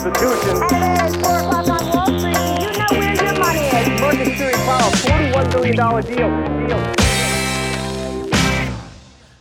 Constitution. At 4 o'clock on Wall Street, do you know where your money is? Market clearing power, $41 billion deal. deal.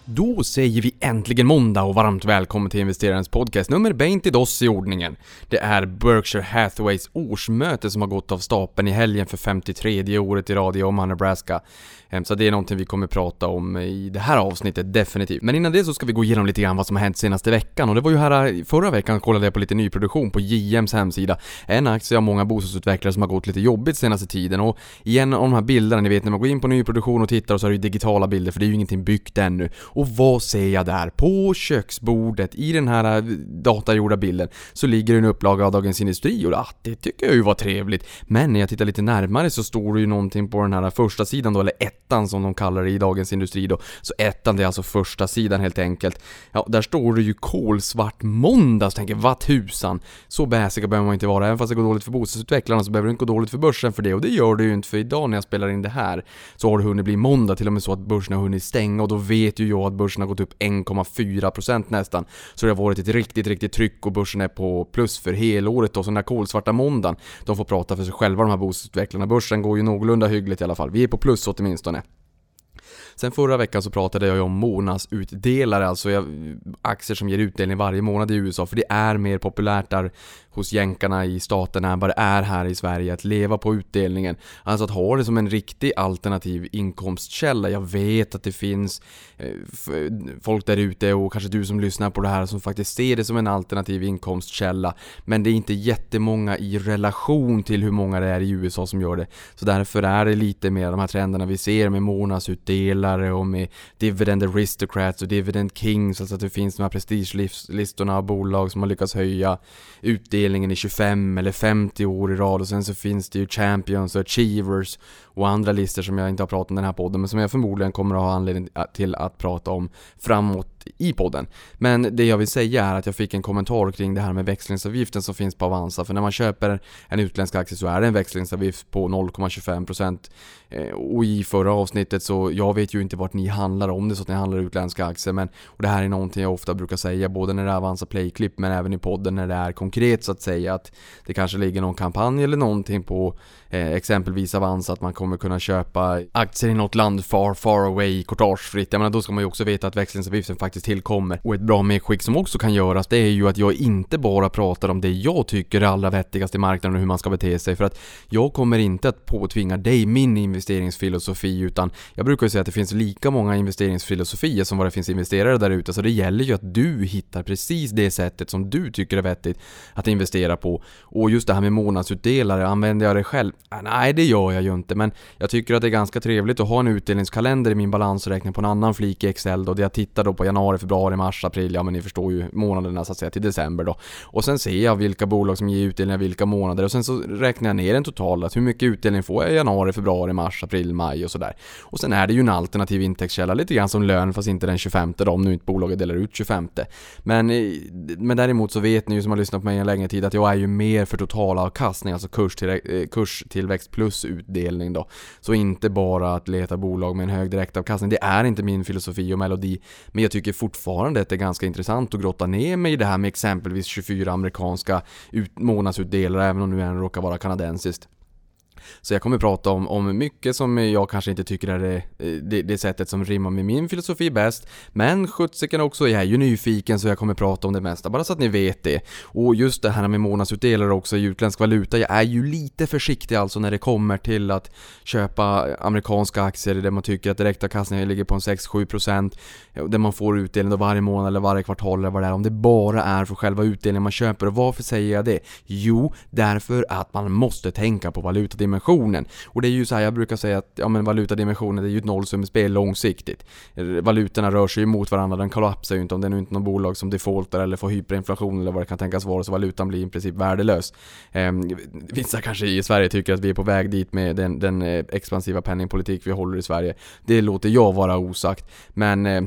Då säger vi äntligen måndag och varmt välkommen till investerarens podcast nummer 20 i ordningen. Det är Berkshire Hathaways årsmöte som har gått av stapeln i helgen för 53 året i rad i Omaha, Nebraska. Ehm, så det är någonting vi kommer prata om i det här avsnittet definitivt. Men innan det så ska vi gå igenom lite grann vad som har hänt senaste veckan och det var ju här eh, förra veckan kollade jag på lite nyproduktion på JMs hemsida. En aktie av många bostadsutvecklare som har gått lite jobbigt senaste tiden och i en av de här bilderna, ni vet när man går in på nyproduktion och tittar och så är det ju digitala bilder för det är ju ingenting byggt ännu. Och vad ser jag där? På köksbordet i den här eh, datagjorda bilden så ligger det en upplaga av Dagens Industri och ah, det tycker jag ju var trevligt. Men när jag tittar lite närmare så står det ju någonting på den här första sidan då, eller ettan som de kallar det i Dagens Industri då. Så ettan det är alltså första sidan helt enkelt. Ja, där står det ju kolsvart måndag, så tänker jag, vad tusan. Så bäsiga behöver man inte vara, även fast det går dåligt för bostadsutvecklarna så behöver det inte gå dåligt för börsen för det och det gör det ju inte för idag när jag spelar in det här så har det hunnit bli måndag, till och med så att börsen har hunnit stänga och då vet ju jag att börsen har gått upp 1,4% nästan. Så det har varit ett riktigt, riktigt tryck och börsen är på plus för helåret då, så den här kolsvarta måndagen, de får prata för sig själva de här bostadsutvecklarna. Börsen går ju någorlunda hyggligt i alla fall, vi är på plus åtminstone. Sen förra veckan så pratade jag ju om månadsutdelare. alltså aktier som ger utdelning varje månad i USA, för det är mer populärt där hos jänkarna i staterna än vad det är här i Sverige att leva på utdelningen. Alltså att ha det som en riktig alternativ inkomstkälla. Jag vet att det finns eh, folk där ute och kanske du som lyssnar på det här som faktiskt ser det som en alternativ inkomstkälla. Men det är inte jättemånga i relation till hur många det är i USA som gör det. Så därför är det lite mer de här trenderna vi ser med månadsutdelare och med dividend aristocrats och dividend kings. Alltså att det finns de här prestigelistorna av bolag som har lyckats höja utdelningen utdelningen i 25 eller 50 år i rad och sen så finns det ju Champions och Achievers och andra listor som jag inte har pratat om i den här podden men som jag förmodligen kommer att ha anledning till att prata om framåt i podden. Men det jag vill säga är att jag fick en kommentar kring det här med växlingsavgiften som finns på Avanza. För när man köper en utländsk aktie så är det en växlingsavgift på 0,25% eh, och i förra avsnittet så, jag vet ju inte vart ni handlar om det så att ni handlar utländska aktier men och det här är någonting jag ofta brukar säga både när det är Avanza Play-klipp men även i podden när det är konkret så att säga att det kanske ligger någon kampanj eller någonting på eh, exempelvis Avanza att man kommer kunna köpa aktier i något land far, far away courtagefritt. Jag menar då ska man ju också veta att växlingsavgiften faktiskt tillkommer. Och ett bra medskick som också kan göras det är ju att jag inte bara pratar om det jag tycker är allra vettigast i marknaden och hur man ska bete sig. För att jag kommer inte att påtvinga dig min investeringsfilosofi utan jag brukar ju säga att det finns lika många investeringsfilosofier som vad det finns investerare där ute. Så det gäller ju att du hittar precis det sättet som du tycker är vettigt att investera på. Och just det här med månadsutdelare, använder jag det själv? Ah, nej, det gör jag ju inte. Men jag tycker att det är ganska trevligt att ha en utdelningskalender i min balansräkning på en annan flik i Excel då, där jag tittar då på januari, februari, mars, april, ja men ni förstår ju månaderna så att säga till december då. Och sen ser jag vilka bolag som ger utdelningar vilka månader och sen så räknar jag ner den totala. att hur mycket utdelning får jag i januari, februari, mars, april, maj och sådär. Och sen är det ju en alternativ intäktskälla, lite grann som lön fast inte den 25 då, om nu inte bolaget delar ut 25. Men, eh, men däremot så vet ni ju som har lyssnat på mig en längre tid att jag är ju mer för totalavkastning, alltså kurs... Eh, Tillväxt plus utdelning då. Så inte bara att leta bolag med en hög direktavkastning. Det är inte min filosofi och melodi. Men jag tycker fortfarande att det är ganska intressant att grotta ner mig i det här med exempelvis 24 amerikanska månadsutdelare, även om nu en råkar vara kanadensiskt. Så jag kommer prata om, om mycket som jag kanske inte tycker är det, det, det sättet som rimmar med min filosofi bäst. Men sjuttsiken också, jag är ju nyfiken så jag kommer prata om det mesta, bara så att ni vet det. Och just det här med månadsutdelare också i utländsk valuta, jag är ju lite försiktig alltså när det kommer till att köpa amerikanska aktier där man tycker att direktavkastningen ligger på en 6-7% eh, där man får utdelning varje månad eller varje kvartal eller vad det är, om det bara är för själva utdelningen man köper. Och varför säger jag det? Jo, därför att man måste tänka på valutadimensionen valutadimensionen. Och det är ju så här, jag brukar säga att ja, men valutadimensionen det är ju ett nollsummespel långsiktigt. Valutorna rör sig ju mot varandra, den kollapsar ju inte om det är nu inte något bolag som defaultar eller får hyperinflation eller vad det kan tänkas vara, så valutan blir i princip värdelös. Eh, vissa kanske i Sverige tycker att vi är på väg dit med den, den eh, expansiva penningpolitik vi håller i Sverige. Det låter jag vara osagt, men eh,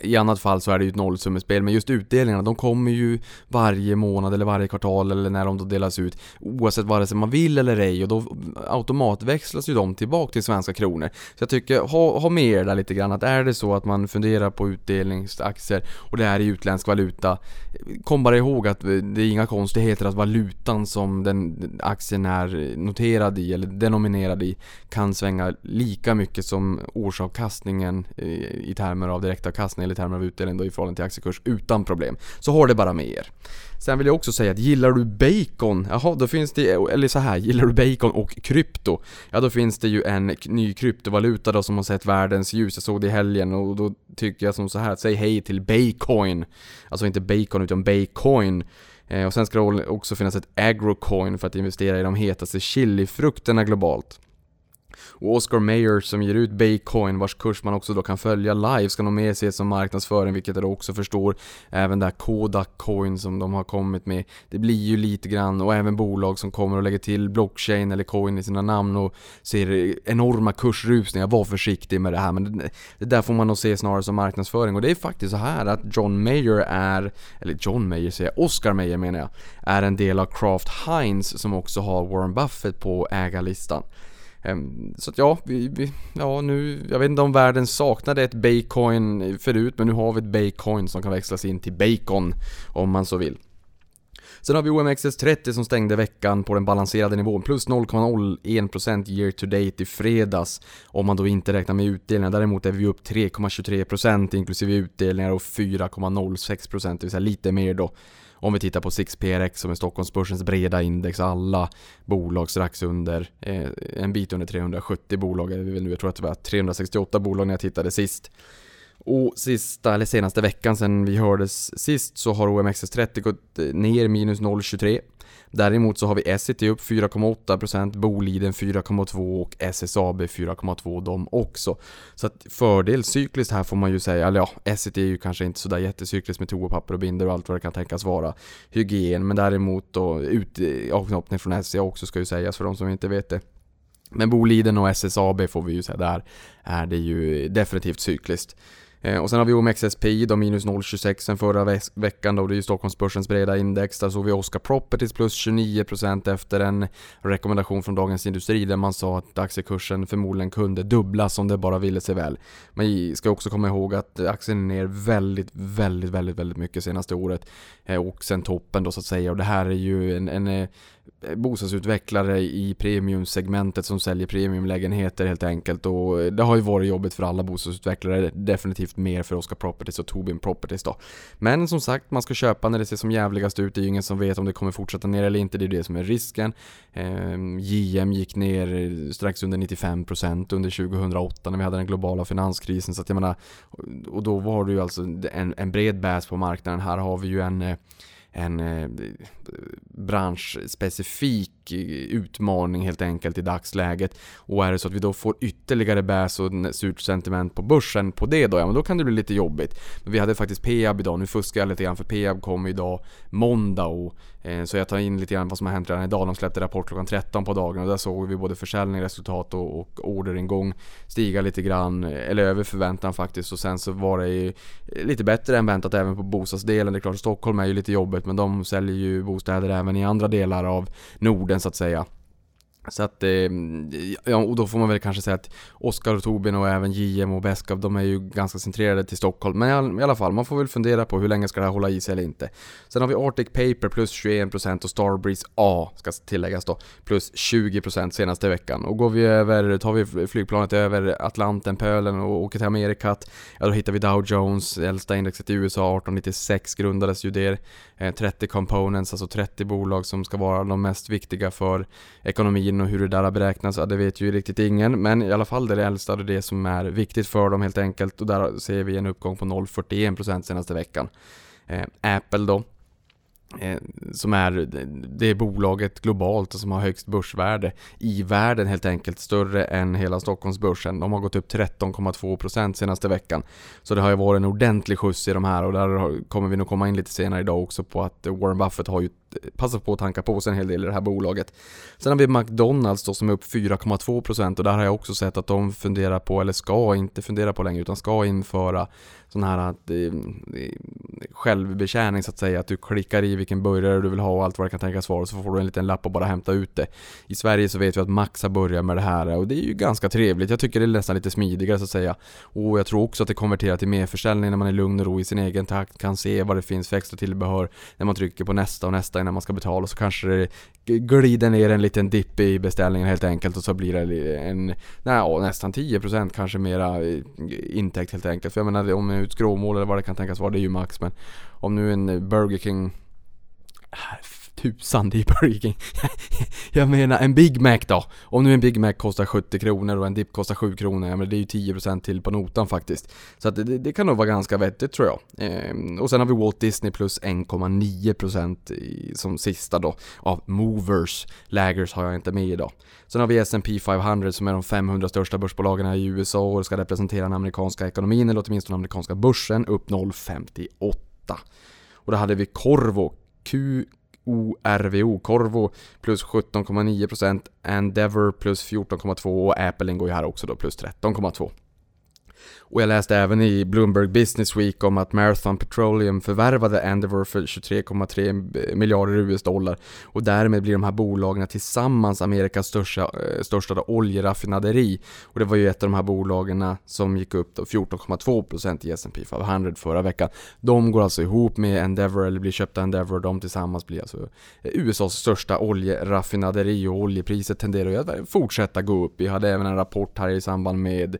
i annat fall så är det ju ett nollsummespel, men just utdelningarna de kommer ju varje månad eller varje kvartal eller när de då delas ut oavsett vare sig man vill eller ej och då automatväxlas ju de tillbaka till svenska kronor. Så jag tycker, ha, ha med er där lite grann att är det så att man funderar på utdelningsaktier och det är i utländsk valuta, kom bara ihåg att det är inga konstigheter att valutan som den aktien är noterad i eller denominerad i kan svänga lika mycket som årsavkastningen i termer av direktavkastning eller i termer av utdelning då i förhållande till aktiekurs utan problem. Så ha det bara med er. Sen vill jag också säga att gillar du bacon, jaha då finns det, eller så här, gillar du bacon och krypto? Ja då finns det ju en ny kryptovaluta då som har sett världens ljus, jag såg det i helgen och då tycker jag som så här, säg hej till Baycoin. Alltså inte bacon utan Baycoin. Eh, och sen ska det också finnas ett agrocoin för att investera i de hetaste chilifrukterna globalt. Och Oscar Mayer som ger ut Baycoin vars kurs man också då kan följa live ska nog mer ses som marknadsföring vilket jag då också förstår. Även där Kodak Coin som de har kommit med. Det blir ju lite grann och även bolag som kommer och lägger till blockchain eller coin i sina namn och ser enorma kursrusningar. Var försiktig med det här men det, det där får man nog se snarare som marknadsföring och det är faktiskt så här att John Mayer är, eller John Mayer säger jag, Oscar Mayer menar jag, är en del av Kraft Heinz som också har Warren Buffett på ägarlistan. Ehm, så att ja, vi, vi, ja nu, jag vet inte om världen saknade ett Bacoin förut, men nu har vi ett Bacoin som kan växlas in till Bacon om man så vill. Sen har vi OMXS30 som stängde veckan på den balanserade nivån, plus 0,01% year to date i fredags. Om man då inte räknar med utdelningar. Däremot är vi upp 3,23% inklusive utdelningar och 4,06% det vill säga lite mer då om vi tittar på 6PRX som är Stockholmsbörsens breda index, alla bolag strax under, eh, en bit under 370 bolag är vi väl nu, jag tror att det var 368 bolag när jag tittade sist. Och sista, eller senaste veckan sen vi hördes sist så har OMXS30 gått eh, ner minus 0,23 Däremot så har vi Essity upp 4,8%, Boliden 4,2% och SSAB 4,2% de också. Så att fördel cykliskt här får man ju säga, eller ja, Essity är ju kanske inte sådär jättecykliskt med toapapper och binder och allt vad det kan tänkas vara. Hygien, men däremot då ut, avknoppning från SCA också ska ju sägas för de som inte vet det. Men Boliden och SSAB får vi ju säga, där är det ju definitivt cykliskt. Eh, och sen har vi OMXSPI då minus 0,26 förra ve veckan då, det är ju Stockholmsbörsens breda index. Där såg vi Oscar Properties plus 29% efter en rekommendation från Dagens Industri där man sa att aktiekursen förmodligen kunde dubblas om det bara ville sig väl. Men vi ska också komma ihåg att aktien är ner väldigt, väldigt, väldigt, väldigt mycket senaste året. Eh, och sen toppen då så att säga. Och det här är ju en, en eh, bostadsutvecklare i premiumsegmentet som säljer premiumlägenheter helt enkelt. Och det har ju varit jobbigt för alla bostadsutvecklare, definitivt mer för Oscar Properties och Tobin Properties då. Men som sagt, man ska köpa när det ser som jävligast ut, det är ju ingen som vet om det kommer fortsätta ner eller inte, det är det som är risken. Ehm, JM gick ner strax under 95% under 2008 när vi hade den globala finanskrisen. Så att jag menar, och då var det ju alltså en, en bred bäs på marknaden, här har vi ju en eh, en eh, branschspecifik utmaning helt enkelt i dagsläget. Och är det så att vi då får ytterligare bäs och surt sentiment på börsen på det då, ja men då kan det bli lite jobbigt. Men vi hade faktiskt Peab idag, nu fuskar jag lite grann för Peab kom idag måndag och Eh, så jag tar in lite grann vad som har hänt redan idag. De släppte rapport klockan 13 på dagen och där såg vi både försäljning, resultat och, och orderingång stiga lite grann, eh, eller över förväntan faktiskt. Och sen så var det ju eh, lite bättre än väntat även på bostadsdelen. Det är klart, Stockholm är ju lite jobbigt men de säljer ju bostäder även i andra delar av Norden så att säga. Så att, eh, ja, och då får man väl kanske säga att Oskar och Tobin och även JM och Beskav, de är ju ganska centrerade till Stockholm. Men i alla fall, man får väl fundera på hur länge ska det här hålla i sig eller inte. Sen har vi Arctic Paper plus 21% och Starbreeze A, ska tilläggas då, plus 20% senaste veckan. Och går vi över, tar vi flygplanet över Atlanten, Pölen och åker till Amerikat, ja då hittar vi Dow Jones, äldsta indexet i USA, 1896 grundades ju det. Eh, 30 components, alltså 30 bolag som ska vara de mest viktiga för ekonomin och hur det där har beräknats, ja, det vet ju riktigt ingen. Men i alla fall det är det äldsta och det som är viktigt för dem helt enkelt. Och där ser vi en uppgång på 0,41% senaste veckan. Eh, Apple då, Eh, som är det bolaget globalt som har högst börsvärde i världen helt enkelt, större än hela Stockholmsbörsen. De har gått upp 13,2% senaste veckan. Så det har ju varit en ordentlig skjuts i de här och där kommer vi nog komma in lite senare idag också på att Warren Buffett har ju Passa på att tanka på sig en hel del i det här bolaget. Sen har vi McDonalds då som är upp 4,2% och där har jag också sett att de funderar på, eller ska inte fundera på längre, utan ska införa sån här eh, självbetjäning så att säga. Att du klickar i vilken burgare du vill ha och allt vad det kan tänkas vara och så får du en liten lapp och bara hämta ut det. I Sverige så vet vi att Max har börjat med det här och det är ju ganska trevligt. Jag tycker det är nästan lite smidigare så att säga. Och jag tror också att det konverterar till merförsäljning när man är lugn och ro i sin egen takt, kan se vad det finns för extra tillbehör när man trycker på nästa och nästa när man ska betala så kanske det glider ner en liten dipp i beställningen helt enkelt och så blir det en, nej, nästan 10% kanske mera eh, intäkt helt enkelt. För jag menar om ett skråmål eller vad det kan tänkas vara, det är ju max men om nu en Burger King äh, tusan det är Burger King. jag menar en Big Mac då. Om nu en Big Mac kostar 70 kronor och en dipp kostar 7 kronor, ja men det är ju 10% till på notan faktiskt. Så att det, det kan nog vara ganska vettigt tror jag. Ehm, och sen har vi Walt Disney plus 1,9% som sista då av Movers. Laggers har jag inte med idag. Sen har vi S&P 500 som är de 500 största börsbolagen i USA och ska representera den amerikanska ekonomin eller åtminstone den amerikanska börsen upp 0,58. Och då hade vi Corvo Q ORVO, Corvo plus 17,9%, Endeavor plus 14,2% och Apple ingår ju här också då plus 13,2%. Och jag läste även i Bloomberg Business Week om att Marathon Petroleum förvärvade Endeavour för 23,3 miljarder US-dollar och därmed blir de här bolagen tillsammans Amerikas största, eh, största oljeraffinaderi. Och det var ju ett av de här bolagen som gick upp 14,2% i S&P 500 förra veckan. De går alltså ihop med Endeavour, eller blir köpta Endeavour, de tillsammans blir alltså eh, USAs största oljeraffinaderi och oljepriset tenderar ju att fortsätta gå upp. Vi hade även en rapport här i samband med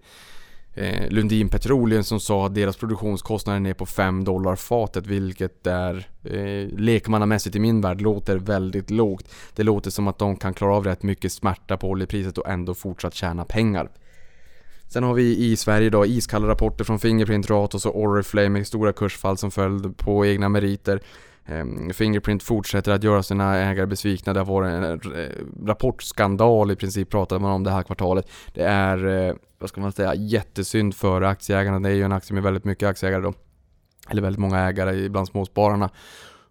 Eh, Lundin Petroleum som sa att deras produktionskostnader är på 5 dollar fatet vilket är eh, lekmannamässigt i min värld låter väldigt lågt. Det låter som att de kan klara av rätt mycket smärta på oljepriset och ändå fortsatt tjäna pengar. Sen har vi i Sverige då iskalla rapporter från Fingerprint, Ratos och Oriflame med stora kursfall som följd på egna meriter. Ehm, Fingerprint fortsätter att göra sina ägare besvikna. Det har varit en eh, rapportskandal i princip pratade man om det här kvartalet. Det är, eh, vad ska man säga, jättesynd för aktieägarna. Det är ju en aktie med väldigt mycket aktieägare då. Eller väldigt många ägare bland småspararna.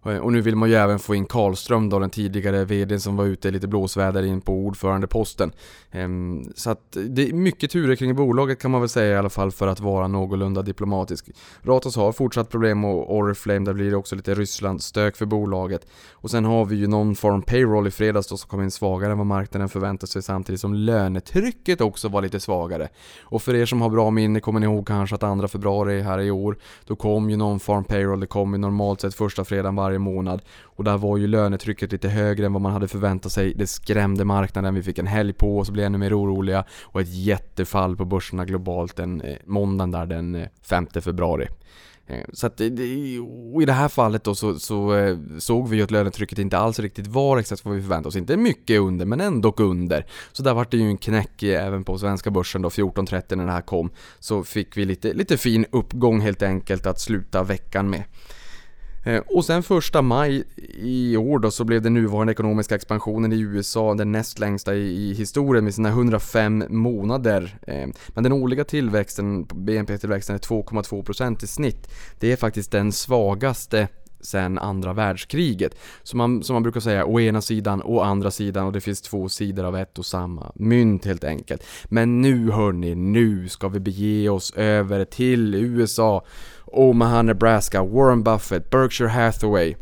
Eh, och nu vill man ju även få in Karlström då, den tidigare VDn som var ute i lite blåsväder in på ordförandeposten. Ehm, så att det är mycket turer kring bolaget kan man väl säga i alla fall för att vara någorlunda diplomatisk. Ratos har fortsatt problem och Oriflame, där blir det också lite Ryssland-stök för bolaget. Och sen har vi ju någon form payroll i fredags då som kom in svagare än vad marknaden förväntade sig samtidigt som lönetrycket också var lite svagare. Och för er som har bra minne kommer ni ihåg kanske att andra februari här i år, då kom ju någon form payroll, det kom ju normalt sett första fredagen varje månad. Och där var ju lönetrycket lite högre än vad man hade förväntat sig. Det skrämde marknaden, vi fick en helg på oss och blev ännu mer oroliga. Och ett jättefall på börserna globalt den eh, måndagen där den eh, 5 februari. Eh, så att, i det här fallet då så, så eh, såg vi ju att lönetrycket inte alls riktigt var exakt vad vi förväntade oss. Inte mycket under, men ändå under. Så där var det ju en knäck även på svenska börsen då, 14.30 när det här kom. Så fick vi lite, lite fin uppgång helt enkelt att sluta veckan med. Eh, och sen första maj i år då så blev den nuvarande ekonomiska expansionen i USA den näst längsta i, historien med sina 105 månader. Eh, men den årliga tillväxten, BNP-tillväxten är 2,2% i snitt. Det är faktiskt den svagaste sen andra världskriget. Som man, som man brukar säga, å ena sidan å andra sidan och det finns två sidor av ett och samma mynt helt enkelt. Men nu hörni, nu ska vi bege oss över till USA Omaha, Nebraska, Warren Buffett, Berkshire Hathaway.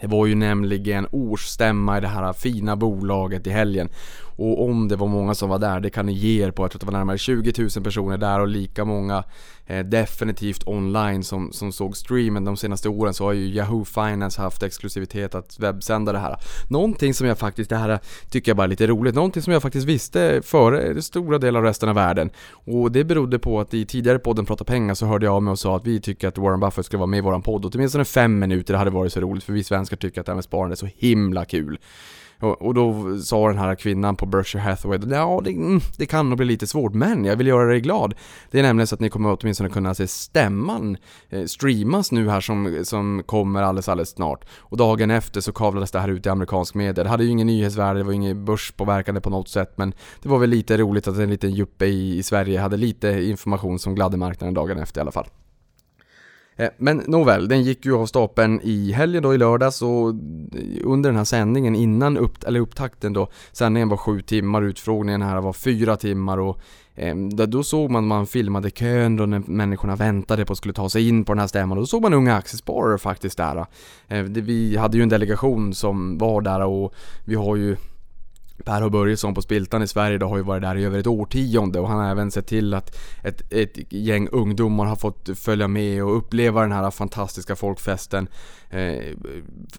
Det var ju nämligen årsstämma i det här fina bolaget i helgen. Och om det var många som var där, det kan ni ge er på. Jag tror att det var närmare 20 000 personer där och lika många eh, definitivt online som, som såg streamen. De senaste åren så har ju Yahoo Finance haft exklusivitet att webbsända det här. Någonting som jag faktiskt, det här tycker jag bara är lite roligt, någonting som jag faktiskt visste före stora delar av resten av världen. Och det berodde på att i tidigare podden Prata pengar så hörde jag av mig och sa att vi tycker att Warren Buffett skulle vara med i våran podd. Och åtminstone fem minuter, det hade varit så roligt för vi svenskar tycker att det här med sparande är så himla kul. Och, och då sa den här kvinnan på Berkshire Hathaway, ja det, mm, det kan nog bli lite svårt, men jag vill göra dig glad. Det är nämligen så att ni kommer åtminstone kunna se stämman eh, streamas nu här som, som kommer alldeles, alldeles snart. Och dagen efter så kavlades det här ut i amerikansk media. Det hade ju ingen nyhetsvärde, det var ingen börspåverkande på något sätt, men det var väl lite roligt att en liten juppe i, i Sverige hade lite information som gladde marknaden dagen efter i alla fall. Eh, men nåväl, den gick ju av stapeln i helgen då i lördags och under den här sändningen innan upp, eller upptakten då Sändningen var sju timmar, utfrågningen här var fyra timmar och eh, då såg man, man filmade kön då när människorna väntade på att skulle ta sig in på den här stämman och då såg man unga aktiesparare faktiskt där. Eh, vi hade ju en delegation som var där och vi har ju Per Börjesson på Spiltan i Sverige då har ju varit där i över ett årtionde och han har även sett till att ett, ett gäng ungdomar har fått följa med och uppleva den här fantastiska folkfesten eh,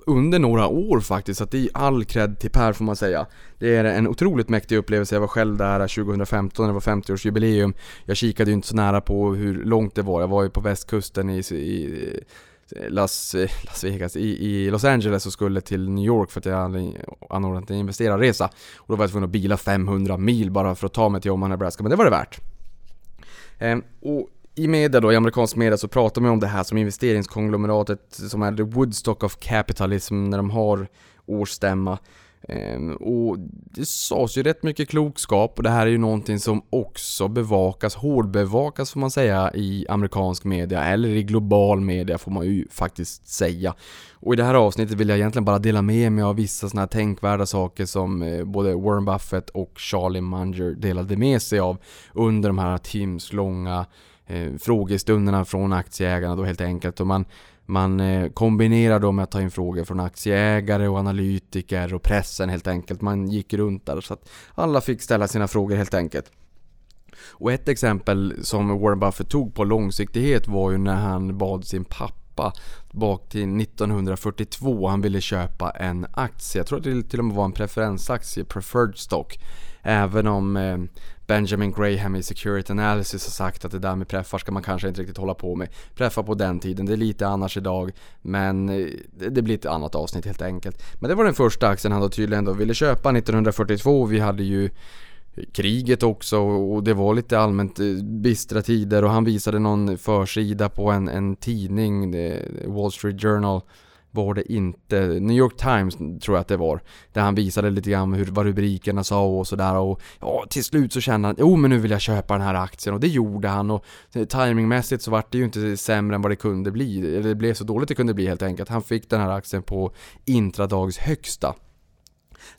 under några år faktiskt. Så att det är all cred till Per får man säga. Det är en otroligt mäktig upplevelse. Jag var själv där 2015 när det var 50-årsjubileum. Jag kikade ju inte så nära på hur långt det var. Jag var ju på västkusten i, i Las, eh, Las Vegas, i, i, Los Angeles och skulle till New York för att jag hade anordnat en investerarresa. Och då var jag tvungen att bila 500 mil bara för att ta mig till Omaha, Nebraska, men det var det värt. Ehm, och i media då, i amerikansk media så pratar man om det här som investeringskonglomeratet som är the Woodstock of Capitalism när de har årsstämma. Ehm, och det sades ju rätt mycket klokskap och det här är ju någonting som också bevakas, hårdbevakas får man säga i amerikansk media eller i global media får man ju faktiskt säga. Och i det här avsnittet vill jag egentligen bara dela med mig av vissa sådana här tänkvärda saker som eh, både Warren Buffett och Charlie Munger delade med sig av under de här timslånga eh, frågestunderna från aktieägarna då helt enkelt. Och man man eh, kombinerar då med att ta in frågor från aktieägare och analytiker och pressen helt enkelt. Man gick runt där så att alla fick ställa sina frågor helt enkelt. Och ett exempel som Warren Buffett tog på långsiktighet var ju när han bad sin pappa bak till 1942. Han ville köpa en aktie. Jag tror att det till och med var en preferensaktie, preferred stock. Även om eh, Benjamin Graham i Security Analysis har sagt att det där med preffar ska man kanske inte riktigt hålla på med. Preffar på den tiden, det är lite annars idag. Men eh, det blir ett annat avsnitt helt enkelt. Men det var den första aktien han då tydligen då ville köpa 1942. Vi hade ju kriget också och det var lite allmänt eh, bistra tider och han visade någon försida på en, en tidning, eh, Wall Street Journal var det inte, New York Times tror jag att det var. Där han visade lite grann hur, vad rubrikerna sa och sådär och ja, till slut så kände han, jo men nu vill jag köpa den här aktien och det gjorde han och eh, timingmässigt så vart det ju inte sämre än vad det kunde bli, eller det blev så dåligt det kunde bli helt enkelt. Han fick den här aktien på intradags högsta.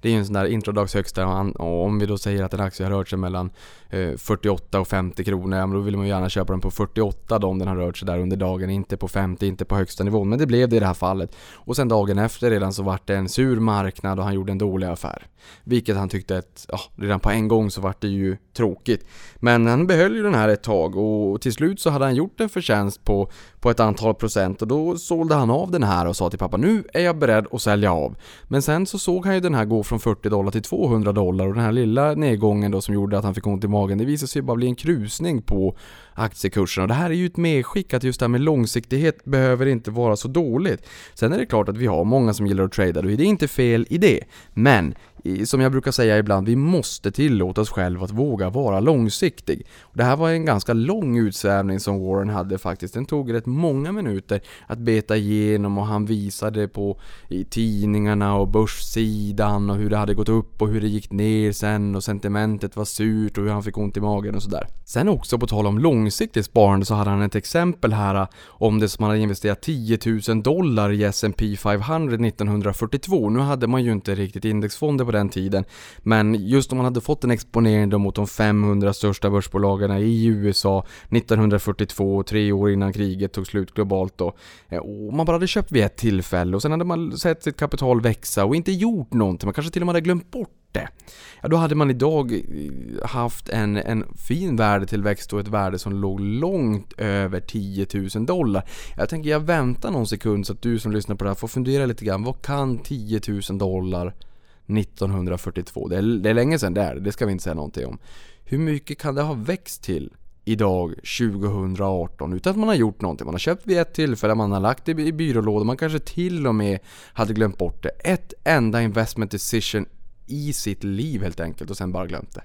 Det är ju en sån där intradagshögsta och om vi då säger att en aktie har rört sig mellan Eh, 48 och 50 kronor, ja, men då vill man ju gärna köpa den på 48 då om den har rört sig där under dagen, inte på 50, inte på högsta nivån. Men det blev det i det här fallet. Och sen dagen efter redan så vart det en sur marknad och han gjorde en dålig affär. Vilket han tyckte att, ja, redan på en gång så vart det ju tråkigt. Men han behöll ju den här ett tag och till slut så hade han gjort en förtjänst på, på ett antal procent och då sålde han av den här och sa till pappa nu är jag beredd att sälja av. Men sen så såg han ju den här gå från 40 dollar till 200 dollar och den här lilla nedgången då som gjorde att han fick ont i magen bolagen. Det visar sig bara bli en krusning på aktiekurserna. Det här är ju ett medskick att just det här med långsiktighet behöver inte vara så dåligt. Sen är det klart att vi har många som gillar att trada och det är inte fel i det. Men som jag brukar säga ibland, vi måste tillåta oss själva att våga vara långsiktig. Det här var en ganska lång utsvävning som Warren hade faktiskt. Den tog rätt många minuter att beta igenom och han visade på i tidningarna och börssidan och hur det hade gått upp och hur det gick ner sen och sentimentet var surt och hur han fick ont i magen och sådär. Sen också på tal om långsiktigt sparande så hade han ett exempel här äh, om det som han hade investerat 10 000 dollar i S&P 500 1942. Nu hade man ju inte riktigt indexfonder på den tiden. Men just om man hade fått en exponering då mot de 500 största börsbolagen i USA 1942, tre år innan kriget tog slut globalt då. Äh, och man bara hade köpt vid ett tillfälle och sen hade man sett sitt kapital växa och inte gjort någonting. Man kanske till och med hade glömt bort det. Ja, då hade man idag haft en, en fin värdetillväxt och ett värde som låg långt över 10 000 dollar. Jag tänker jag väntar någon sekund så att du som lyssnar på det här får fundera lite grann. Vad kan 10 000 dollar 1942. Det är, det är länge sedan det är, det ska vi inte säga någonting om. Hur mycket kan det ha växt till idag 2018 utan att man har gjort någonting. Man har köpt vid ett tillfälle, man har lagt det i byrålådan, man kanske till och med hade glömt bort det. Ett enda investment decision i sitt liv helt enkelt och sen bara glömt det.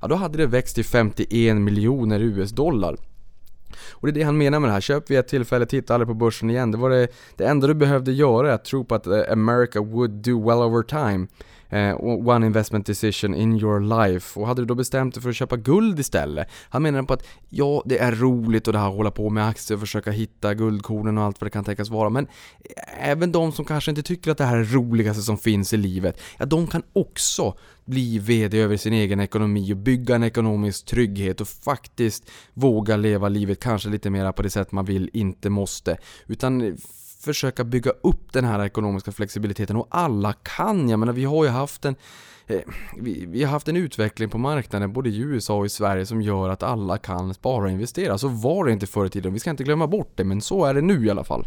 Ja, då hade det växt till 51 miljoner US-dollar. Och det är det han menar med det här. Köp vid ett tillfälle, titta aldrig på börsen igen. Det var det, det enda du behövde göra, att tro på att eh, America would do well over time. Eh, one investment decision in your life. Och hade du då bestämt dig för att köpa guld istället? Han menar på att ja, det är roligt och det här att hålla på med aktier och försöka hitta guldkornen och allt vad det kan tänkas vara. Men eh, även de som kanske inte tycker att det här är det roligaste som finns i livet, ja de kan också bli VD över sin egen ekonomi och bygga en ekonomisk trygghet och faktiskt våga leva livet kanske lite mer på det sätt man vill, inte måste. Utan eh, försöka bygga upp den här ekonomiska flexibiliteten och alla kan. Jag menar vi har ju haft en eh, vi, vi, har haft en utveckling på marknaden både i USA och i Sverige som gör att alla kan spara och investera. Så var det inte förr i tiden, vi ska inte glömma bort det men så är det nu i alla fall.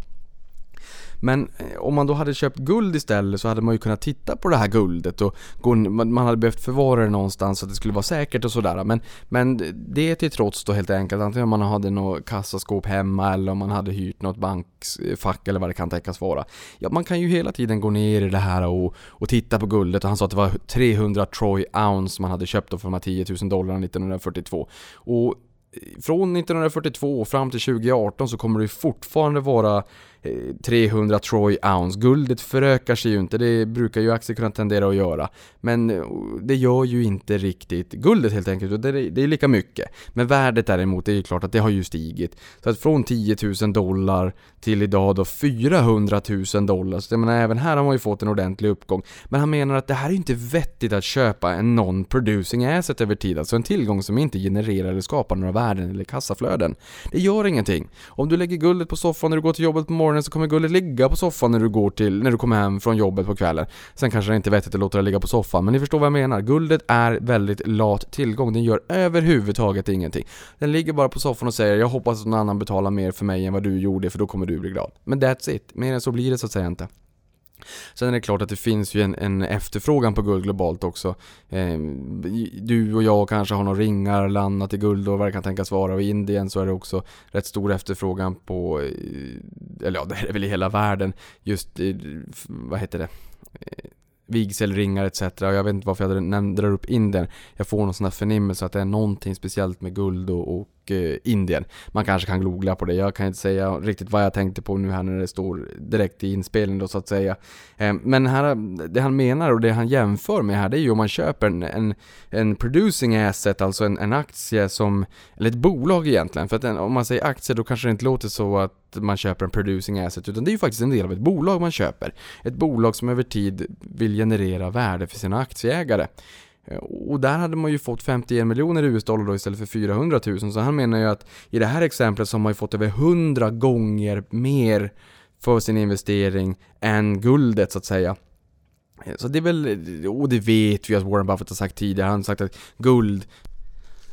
Men eh, om man då hade köpt guld istället så hade man ju kunnat titta på det här guldet och gå, man hade behövt förvara det någonstans så att det skulle vara säkert och sådär. Men, men det till trots då helt enkelt, antingen om man hade något kassaskåp hemma eller om man hade hyrt något bankfack eller vad det kan tänkas vara. Ja, man kan ju hela tiden gå ner i det här och, och titta på guldet och han sa att det var 300 Troy ounce man hade köpt då för de här 10 000 dollarna 1942. Och eh, från 1942 fram till 2018 så kommer det fortfarande vara Eh, 300 Troy ounce. Guldet förökar sig ju inte, det brukar ju aktier kunna tendera att göra. Men eh, det gör ju inte riktigt guldet helt enkelt, det är, det är lika mycket. Men värdet däremot, det är ju klart att det har ju stigit. Så att från 10 000 dollar till idag då 400 000 dollar. Så jag menar, även här har man ju fått en ordentlig uppgång. Men han menar att det här är ju inte vettigt att köpa en non-producing asset över tid, alltså en tillgång som inte genererar eller skapar några värden eller kassaflöden. Det gör ingenting. Om du lägger guldet på soffan när du går till jobbet på morgonen morgonen så kommer guldet ligga på soffan när du går till, när du kommer hem från jobbet på kvällen. Sen kanske det inte är vettigt att låta det ligga på soffan, men ni förstår vad jag menar. Guldet är väldigt lat tillgång, den gör överhuvudtaget ingenting. Den ligger bara på soffan och säger 'Jag hoppas att någon annan betalar mer för mig än vad du gjorde, för då kommer du bli glad' Men that's it, mer än så blir det så att säga inte. Sen är det klart att det finns ju en, en efterfrågan på guld globalt också. Eh, du och jag kanske har några ringar eller annat i guld och vad det kan tänkas vara. Och i Indien så är det också rätt stor efterfrågan på, eh, eller ja det är väl i hela världen, just, eh, vad heter det? Eh, vigselringar etc. Och jag vet inte varför jag drar upp Indien. Jag får någon sån här förnimmelse att det är någonting speciellt med guld och, och Eh, Indien. Man kanske kan googla på det. Jag kan inte säga riktigt vad jag tänkte på nu här när det står direkt i inspelningen då så att säga. Eh, men här, det han menar och det han jämför med här det är ju om man köper en, en, en producing asset, alltså en, en aktie som, eller ett bolag egentligen. För att en, om man säger aktie då kanske det inte låter så att man köper en producing asset utan det är ju faktiskt en del av ett bolag man köper. Ett bolag som över tid vill generera värde för sina aktieägare. Eh, och där hade man ju fått 51 miljoner US-dollar då istället för 400 000. Så han menar ju att i det här exemplet så har man ju fått över 100 gånger mer för sin investering än guldet så att säga. Eh, så det är väl, eh, och det vet vi att Warren Buffett har sagt tidigare, han har sagt att guld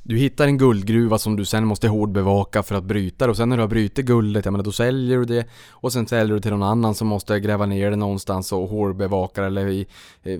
du hittar en guldgruva som du sen måste hårdbevaka för att bryta det och sen när du har brutit guldet, ja men då säljer du det och sen säljer du till någon annan som måste gräva ner det någonstans och hårdbevaka det eller i eh,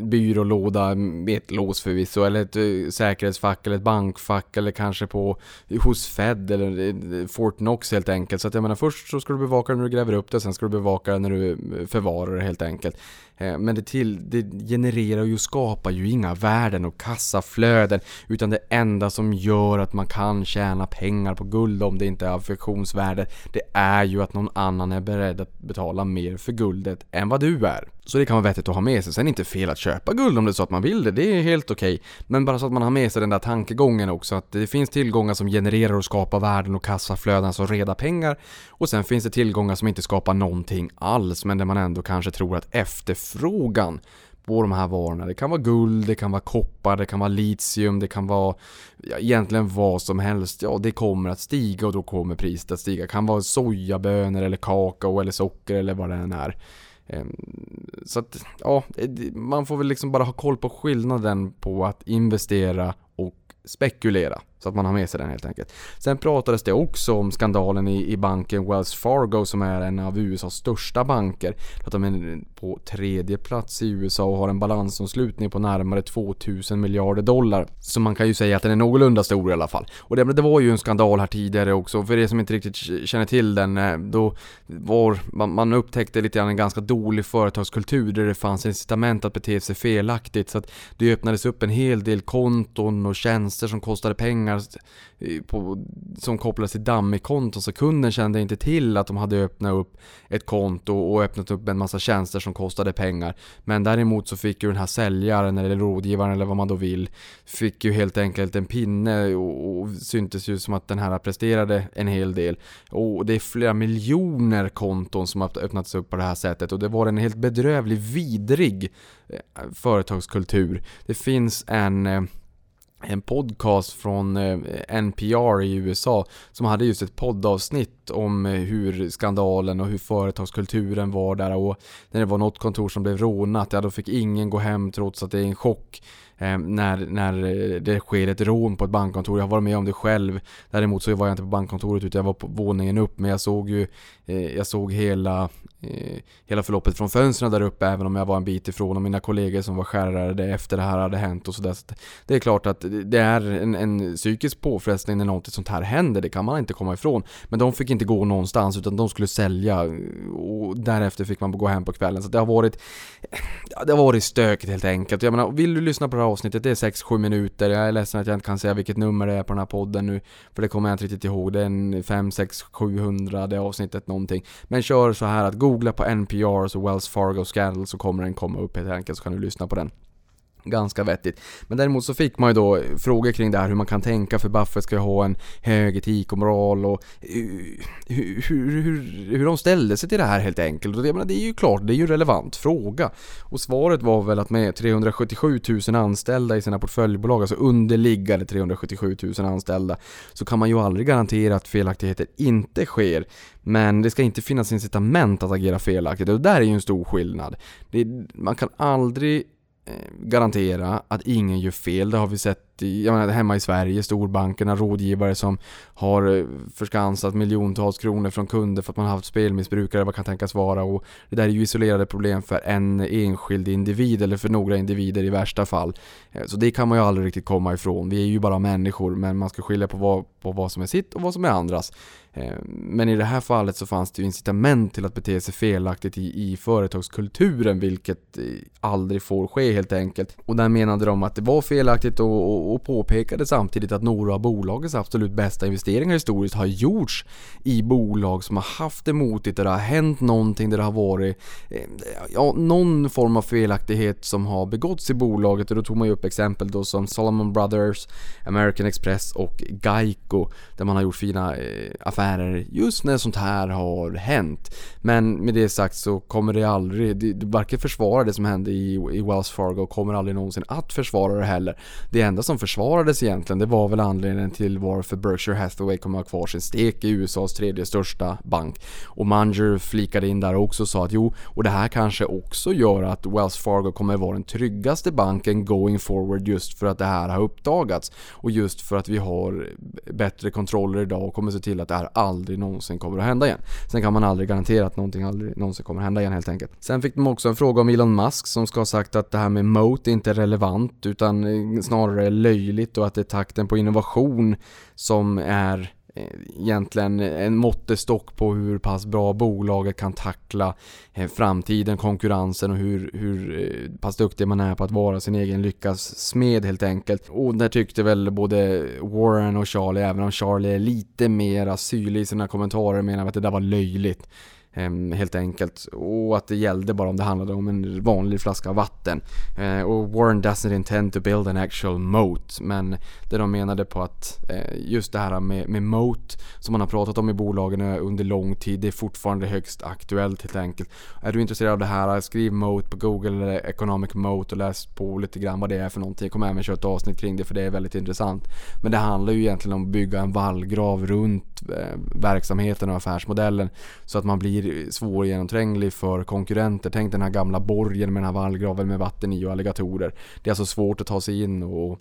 byrålåda med ett lås förvisso eller ett eh, säkerhetsfack eller ett bankfack eller kanske på hos Fed eller eh, Fort Knox helt enkelt. Så att jag menar först så ska du bevaka det när du gräver upp det sen ska du bevaka det när du eh, förvarar det helt enkelt. Eh, men det, till, det genererar ju och skapar ju inga värden och kassaflöden utan det enda som gör att man kan tjäna pengar på guld om det inte är affektionsvärde det är ju att någon annan är beredd att betala mer för guldet än vad du är. Så det kan vara vettigt att ha med sig. Sen är det inte fel att köpa guld om det är så att man vill det, det är helt okej. Okay. Men bara så att man har med sig den där tankegången också att det finns tillgångar som genererar och skapar värden och kassaflöden, alltså reda pengar. Och sen finns det tillgångar som inte skapar någonting alls men där man ändå kanske tror att efterfrågan på de här varorna. Det kan vara guld, det kan vara koppar, det kan vara litium, det kan vara ja, egentligen vad som helst. Ja, det kommer att stiga och då kommer priset att stiga. Det kan vara sojabönor eller kakao eller socker eller vad det än är. Ehm, så att, ja, eh, man får väl liksom bara ha koll på skillnaden på att investera och spekulera. Så att man har med sig den helt enkelt. Sen pratades det också om skandalen i, i banken Wells Fargo som är en av USAs största banker. Att de är på tredje plats i USA och har en balansomslutning på närmare 2000 miljarder dollar. Så man kan ju säga att den är någorlunda stor i alla fall. Och det, det var ju en skandal här tidigare också. För er som inte riktigt känner till den, eh, då var man, man upptäckte lite grann en ganska dålig företagskultur där det fanns incitament att bete sig felaktigt. Så att det öppnades upp en hel del konton och tjänster som kostade pengar på, som kopplades till Dummy-konton så kunden kände inte till att de hade öppnat upp ett konto och öppnat upp en massa tjänster som kostade pengar. Men däremot så fick ju den här säljaren eller rådgivaren eller vad man då vill fick ju helt enkelt en pinne och, och syntes ju som att den här presterade en hel del. Och det är flera miljoner konton som har öppnats upp på det här sättet och det var en helt bedrövlig, vidrig eh, företagskultur. Det finns en eh, en podcast från eh, NPR i USA som hade just ett poddavsnitt om eh, hur skandalen och hur företagskulturen var där och när det var något kontor som blev rånat, ja då fick ingen gå hem trots att det är en chock eh, när, när det sker ett rån på ett bankkontor. Jag har varit med om det själv. Däremot så var jag inte på bankkontoret utan jag var på våningen upp men jag såg ju jag såg hela Eh, hela förloppet från fönstren där uppe även om jag var en bit ifrån och mina kollegor som var skärrade efter det här hade hänt och sådär. Så det är klart att det är en, en psykisk påfrestning när något sånt här händer, det kan man inte komma ifrån. Men de fick inte gå någonstans utan de skulle sälja och därefter fick man gå hem på kvällen. Så det har varit det har varit stökigt helt enkelt. Jag menar, vill du lyssna på det här avsnittet, det är 6-7 minuter. Jag är ledsen att jag inte kan säga vilket nummer det är på den här podden nu, för det kommer jag inte riktigt ihåg. Det är en 5, 6, 700 det avsnittet någonting. Men kör så här att googla på NPR och Wells Fargo Scandal så kommer den komma upp helt enkelt så kan du lyssna på den. Ganska vettigt. Men däremot så fick man ju då frågor kring det här hur man kan tänka för Buffett ska ju ha en hög etik och moral och eh, hur, hur, hur, hur de ställde sig till det här helt enkelt. Och det, menar, det är ju klart, det är ju en relevant fråga. Och svaret var väl att med 377 000 anställda i sina portföljbolag, alltså underliggande 377 000 anställda, så kan man ju aldrig garantera att felaktigheter inte sker. Men det ska inte finnas incitament att agera felaktigt och det där är ju en stor skillnad. Det, man kan aldrig Eh, garantera att ingen gör fel. Det har vi sett jag menar, hemma i Sverige, storbankerna, rådgivare som har eh, förskansat miljontals kronor från kunder för att man har haft spelmissbrukare, vad kan tänkas vara. Och det där är ju isolerade problem för en enskild individ eller för några individer i värsta fall. Eh, så det kan man ju aldrig riktigt komma ifrån. Vi är ju bara människor men man ska skilja på vad, på vad som är sitt och vad som är andras. Eh, men i det här fallet så fanns det ju incitament till att bete sig felaktigt i, i företagskulturen vilket aldrig får ske helt enkelt. Och där menade de att det var felaktigt och, och, och påpekade samtidigt att några av bolagets absolut bästa investeringar historiskt har gjorts i bolag som har haft det motigt, där det har hänt någonting, där det har varit eh, ja, någon form av felaktighet som har begåtts i bolaget och då tog man ju upp exempel då som Solomon Brothers, American Express och Geico där man har gjort fina affärer affärer just när sånt här har hänt. Men med det sagt så kommer det aldrig, det, varken försvara det som hände i, i Wells Fargo kommer aldrig någonsin att försvara det heller. Det enda som försvarades egentligen det var väl anledningen till varför Berkshire Hathaway kommer ha kvar sin stek i USAs tredje största bank. Och Munger flikade in där också och sa att jo, och det här kanske också gör att Wells Fargo kommer vara den tryggaste banken going forward just för att det här har uppdagats. Och just för att vi har bättre kontroller idag och kommer se till att det här aldrig någonsin kommer att hända igen. Sen kan man aldrig garantera att någonting aldrig någonsin kommer att hända igen helt enkelt. Sen fick de också en fråga om Elon Musk som ska ha sagt att det här med moat inte är relevant utan snarare löjligt och att det är takten på innovation som är eh, egentligen en måttestock på hur pass bra bolaget kan tackla eh, framtiden, konkurrensen och hur, hur eh, pass duktig man är på att vara sin egen lyckas smed helt enkelt. Och där tyckte väl både Warren och Charlie, även om Charlie är lite mer syrlig i sina kommentarer, menar att det där var löjligt. Ehm, helt enkelt. Och att det gällde bara om det handlade om en vanlig flaska vatten. Eh, och Warren doesn't intend to build an actual moat. Men det de menade på att eh, just det här med, med moat som man har pratat om i bolagen under lång tid, det är fortfarande högst aktuellt helt enkelt. Är du intresserad av det här, skriv moat på google eller economic moat och läs på lite grann vad det är för någonting. Jag kommer även köra ett avsnitt kring det för det är väldigt intressant. Men det handlar ju egentligen om att bygga en vallgrav runt Eh, verksamheten och affärsmodellen så att man blir svårgenomtränglig för konkurrenter. Tänk den här gamla borgen med den här vallgraven med vatten i och alligatorer. Det är alltså svårt att ta sig in och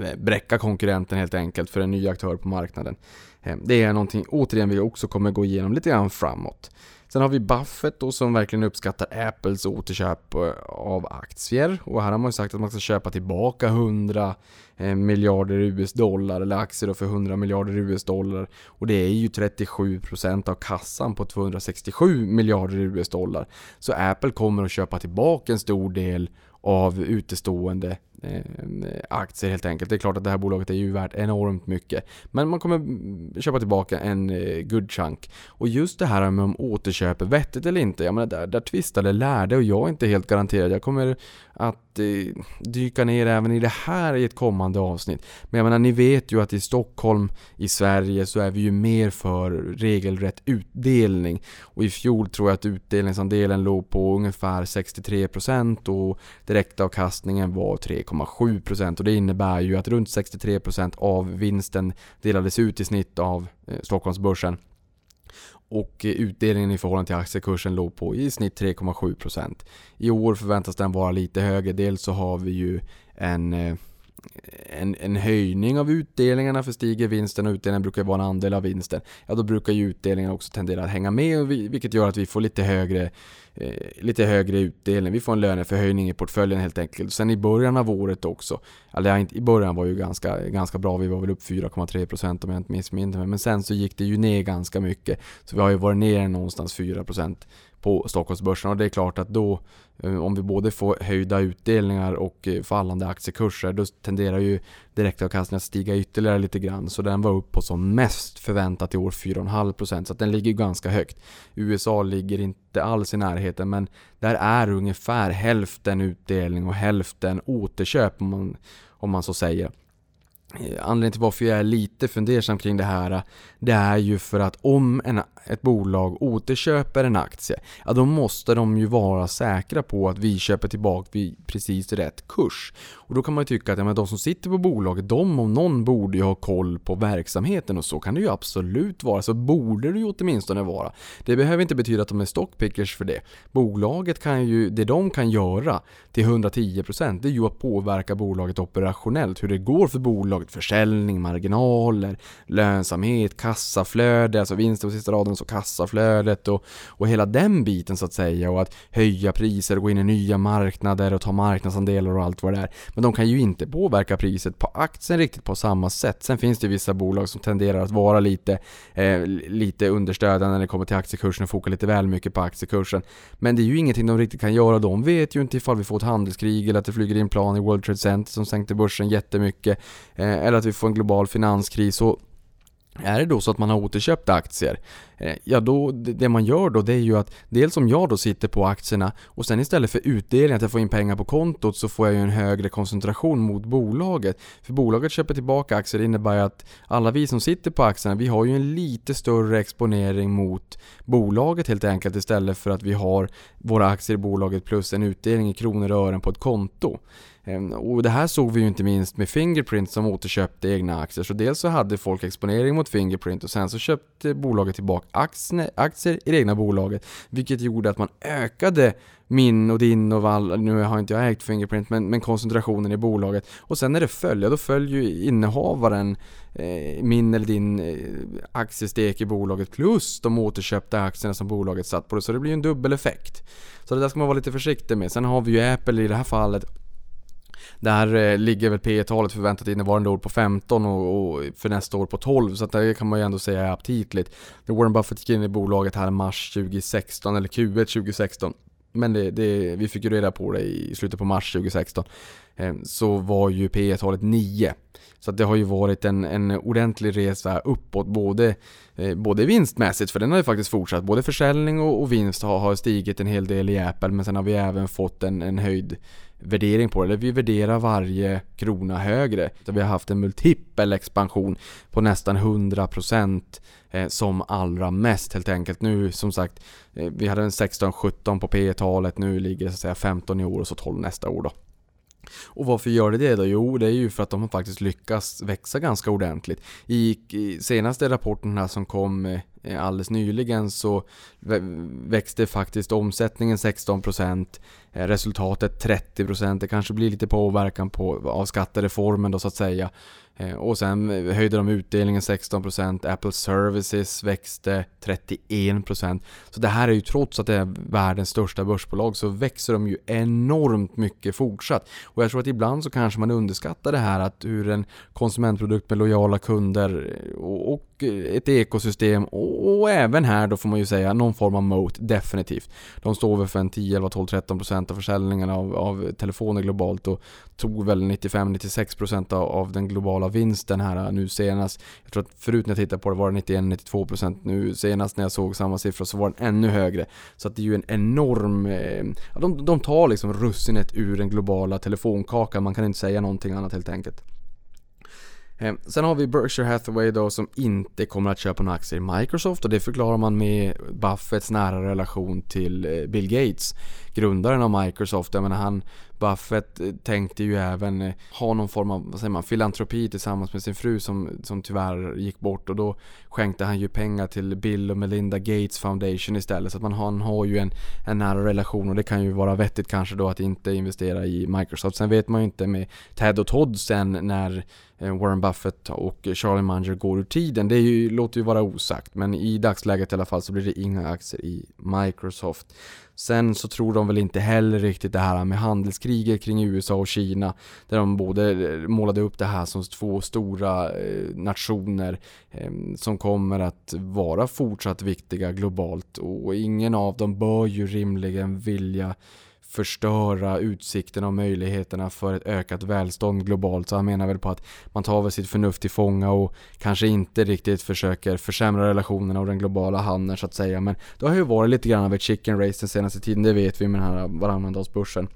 eh, bräcka konkurrenten helt enkelt för en ny aktör på marknaden. Eh, det är någonting, återigen, vi också kommer gå igenom lite grann framåt. Sen har vi Buffett då som verkligen uppskattar Apples återköp eh, av aktier. Och här har man ju sagt att man ska köpa tillbaka 100 eh, miljarder US-dollar, eller aktier då för 100 miljarder US-dollar. Och det är ju 37% av kassan på 267 miljarder US-dollar. Så Apple kommer att köpa tillbaka en stor del av utestående eh, aktier helt enkelt. Det är klart att det här bolaget är ju värt enormt mycket. Men man kommer köpa tillbaka en eh, good chunk. Och just det här med om återköp är vettigt eller inte. Jag menar, där, där tvistade lärde och jag är inte helt garanterad. Jag kommer att eh, dyka ner även i det här i ett kommande avsnitt. Men jag menar, ni vet ju att i Stockholm, i Sverige, så är vi ju mer för regelrätt utdelning. Och i fjol tror jag att utdelningsandelen låg på ungefär 63% och direktavkastningen var 3,7% och det innebär ju att runt 63% av vinsten delades ut i snitt av eh, Stockholmsbörsen. Och utdelningen i förhållande till aktiekursen låg på i snitt 3,7%. I år förväntas den vara lite högre. Dels så har vi ju en eh, en, en höjning av utdelningarna för stiger vinsten och utdelningen brukar vara en andel av vinsten. Ja, då brukar ju utdelningen också tendera att hänga med vilket gör att vi får lite högre Eh, lite högre utdelning. Vi får en löneförhöjning i portföljen helt enkelt. Sen i början av året också, eller i början var ju ganska, ganska bra, vi var väl upp 4,3% om jag inte missminner mig. Men sen så gick det ju ner ganska mycket. Så vi har ju varit ner någonstans 4% på Stockholmsbörsen och det är klart att då eh, om vi både får höjda utdelningar och eh, fallande aktiekurser då tenderar ju direktavkastningen att stiga ytterligare lite grann. Så den var upp på som mest förväntat i år 4,5% så att den ligger ganska högt. USA ligger inte alls i närheten men där är ungefär hälften utdelning och hälften återköp om man, om man så säger. Eh, anledningen till varför jag är lite fundersam kring det här Det är ju för att om en, ett bolag återköper en aktie Ja då måste de ju vara säkra på att vi köper tillbaka vid precis rätt kurs. Och då kan man ju tycka att ja, men de som sitter på bolaget De om någon borde ju ha koll på verksamheten och så kan det ju absolut vara Så borde det ju åtminstone vara. Det behöver inte betyda att de är stockpickers för det. Bolaget kan ju, det de kan göra till 110% det är ju att påverka bolaget operationellt Hur det går för bolaget. Försäljning, marginaler, lönsamhet, kassaflöde, alltså vinster på sista raden, så kassaflödet och, och hela den biten så att säga och att höja priser och gå in i nya marknader och ta marknadsandelar och allt vad det är. Men de kan ju inte påverka priset på aktien riktigt på samma sätt. Sen finns det vissa bolag som tenderar att vara lite, eh, lite understödande när det kommer till aktiekursen och foka lite väl mycket på aktiekursen. Men det är ju ingenting de riktigt kan göra. De vet ju inte ifall vi får ett handelskrig eller att det flyger in plan i World Trade Center som sänkte börsen jättemycket. Eh, eller att vi får en global finanskris. Och är det då så att man har återköpt aktier, eh, ja då, det man gör då det är ju att dels om jag då sitter på aktierna och sen istället för utdelning, att jag får in pengar på kontot, så får jag ju en högre koncentration mot bolaget. För bolaget köper tillbaka aktier, det innebär att alla vi som sitter på aktierna, vi har ju en lite större exponering mot bolaget helt enkelt istället för att vi har våra aktier i bolaget plus en utdelning i kronor och ören på ett konto. Ehm, och det här såg vi ju inte minst med Fingerprint som återköpte egna aktier. Så dels så hade folk exponering mot Fingerprint och sen så köpte bolaget tillbaka aktier i det egna bolaget. Vilket gjorde att man ökade min och din och all, nu har inte jag ägt Fingerprint, men, men koncentrationen i bolaget. Och sen när det följer, då följer ju innehavaren eh, min eller din eh, aktiestek i bolaget plus de återköpta aktierna som bolaget satt på. det. Så det blir ju en dubbel effekt. Så det där ska man vara lite försiktig med. Sen har vi ju Apple i det här fallet där eh, ligger väl P talet förväntat innevarande år på 15 och, och, för nästa år på 12 så att det kan man ju ändå säga är aptitligt. Warren Buffett gick in i bolaget här i mars 2016 eller Q1 2016 men det, det, vi fick ju reda på det i slutet på mars 2016 ehm, så var ju P talet 9 så det har ju varit en, en ordentlig resa uppåt både, eh, både vinstmässigt, för den har ju faktiskt fortsatt. Både försäljning och, och vinst har, har stigit en hel del i Apple men sen har vi även fått en, en höjd värdering på det. Vi värderar varje krona högre. Så vi har haft en multipel expansion på nästan 100% eh, som allra mest helt enkelt. Nu som sagt, eh, vi hade en 16-17 på P talet nu ligger det så att säga 15 i år och så 12 nästa år då. Och varför gör det det då? Jo, det är ju för att de har faktiskt lyckats växa ganska ordentligt. I, i senaste rapporten här som kom eh, Eh, alldeles nyligen så växte faktiskt omsättningen 16%, eh, resultatet 30%. Det kanske blir lite påverkan på, av skattereformen då så att säga. Eh, och sen höjde de utdelningen 16%, Apple Services växte 31%. Så det här är ju trots att det är världens största börsbolag så växer de ju enormt mycket fortsatt. Och jag tror att ibland så kanske man underskattar det här att hur en konsumentprodukt med lojala kunder och Eh, ett ekosystem och även här då får man ju säga någon form av moat definitivt. De står väl för en 10, 11, 12, 13% av försäljningen av, av telefoner globalt och tog väl 95-96% av, av den globala vinsten här eh, nu senast. Jag tror att förut när jag tittade på det var det 91-92% nu senast när jag såg samma siffror så var den ännu högre. Så att det är ju en enorm... Eh, de, de tar liksom russinet ur den globala telefonkakan, man kan inte säga någonting annat helt enkelt. Ehm, sen har vi Berkshire Hathaway då som inte kommer att köpa några aktier i Microsoft och det förklarar man med Buffetts nära relation till eh, Bill Gates, grundaren av Microsoft. Jag menar han Buffett eh, tänkte ju även eh, ha någon form av vad säger man, filantropi tillsammans med sin fru som, som tyvärr gick bort och då skänkte han ju pengar till Bill och Melinda Gates Foundation istället. Så att man han har ju en, en nära relation och det kan ju vara vettigt kanske då att inte investera i Microsoft. Sen vet man ju inte med Ted och Todd sen när eh, Warren Buffett och Charlie Munger går ur tiden. Det är ju, låter ju vara osagt men i dagsläget i alla fall så blir det inga aktier i Microsoft. Sen så tror de väl inte heller riktigt det här med handelskriget kring USA och Kina. Där de både eh, målade upp det här som två stora eh, nationer ehm, som kommer att vara fortsatt viktiga globalt. Och ingen av dem bör ju rimligen vilja förstöra utsikterna och möjligheterna för ett ökat välstånd globalt. Så han menar väl på att man tar väl sitt förnuft till fånga och kanske inte riktigt försöker försämra relationerna och den globala handeln så att säga. Men det har ju varit lite grann av ett chicken race den senaste tiden, det vet vi med den här varannandagsbörsen.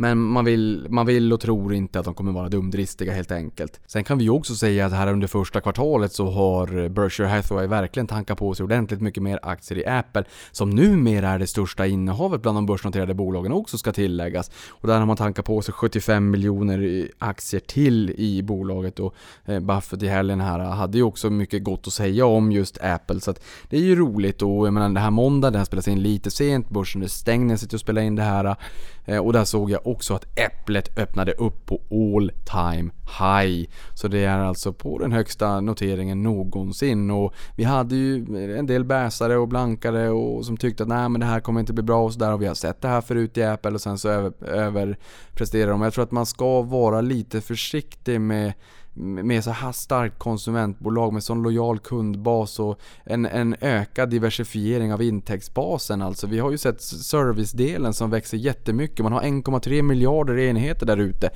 Men man vill, man vill och tror inte att de kommer vara dumdristiga helt enkelt. Sen kan vi ju också säga att här under första kvartalet så har Berkshire Hathaway verkligen tankat på sig ordentligt mycket mer aktier i Apple, som numera är det största innehavet bland de börsnoterade bolagen också ska tilläggas. Och där har man tankat på sig 75 miljoner aktier till i bolaget och eh, Buffett i helgen här hade ju också mycket gott att säga om just Apple så att det är ju roligt och jag menar det här måndag, det här spelas in lite sent, börsen är stängd när jag sitter och spelar in det här eh, och där såg jag också att Äpplet öppnade upp på all time high. Så det är alltså på den högsta noteringen någonsin och vi hade ju en del bäsare och blankare och som tyckte att nej men det här kommer inte bli bra och sådär och vi har sett det här förut i Apple och sen så över, överpresterar de. Jag tror att man ska vara lite försiktig med med så här starkt konsumentbolag med sån lojal kundbas och en, en ökad diversifiering av intäktsbasen alltså. Vi har ju sett servicedelen som växer jättemycket. Man har 1,3 miljarder enheter där ute.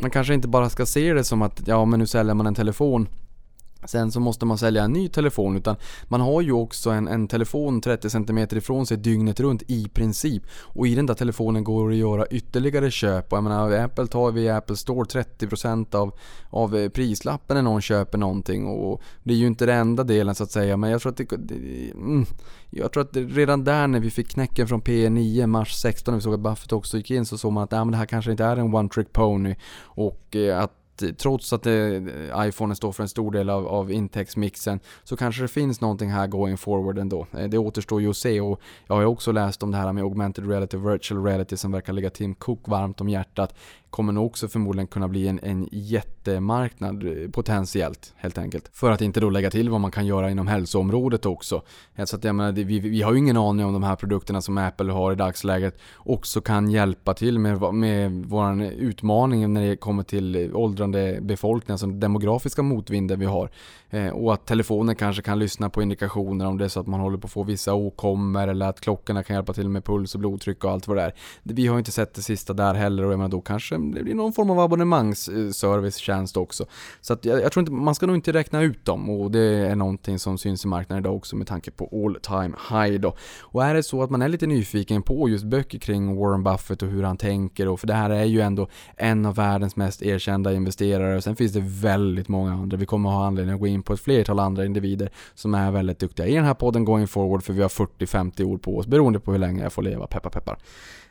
Man kanske inte bara ska se det som att ja men nu säljer man en telefon Sen så måste man sälja en ny telefon utan man har ju också en, en telefon 30 cm ifrån sig dygnet runt i princip. Och i den där telefonen går det att göra ytterligare köp. Och jag menar Apple tar vi Apple Store 30% av, av eh, prislappen när någon köper någonting. Och det är ju inte den enda delen så att säga men jag tror att det, det mm, jag tror att redan där när vi fick knäcken från P9 mars 16 när vi såg att Buffett också gick in så såg man att äh, men det här kanske inte är en one trick pony. Och eh, att Eh, trots att det, iPhone står för en stor del av, av intäktsmixen så kanske det finns någonting här going forward ändå. Eh, det återstår ju att se och jag har ju också läst om det här med augmented reality, virtual reality som verkar ligga Tim Cook varmt om hjärtat kommer nog också förmodligen kunna bli en, en jättemarknad eh, potentiellt helt enkelt. För att inte då lägga till vad man kan göra inom hälsoområdet också. Eh, så att jag menar, vi, vi har ju ingen aning om de här produkterna som Apple har i dagsläget också kan hjälpa till med, med vår utmaning när det kommer till eh, åldrande befolkning, alltså den demografiska motvinden vi har. Och att telefonen kanske kan lyssna på indikationer om det är så att man håller på att få vissa åkommor eller att klockorna kan hjälpa till med puls och blodtryck och allt vad det är. Vi har ju inte sett det sista där heller och jag menar då kanske det blir någon form av abonnemangsservicetjänst också. Så att jag, jag, tror inte, man ska nog inte räkna ut dem och det är någonting som syns i marknaden idag också med tanke på all time high då. Och är det så att man är lite nyfiken på just böcker kring Warren Buffett och hur han tänker och för det här är ju ändå en av världens mest erkända investerare och sen finns det väldigt många andra. Vi kommer ha anledning att gå in på ett flertal andra individer som är väldigt duktiga i den här podden going forward för vi har 40-50 år på oss beroende på hur länge jag får leva, peppar peppar.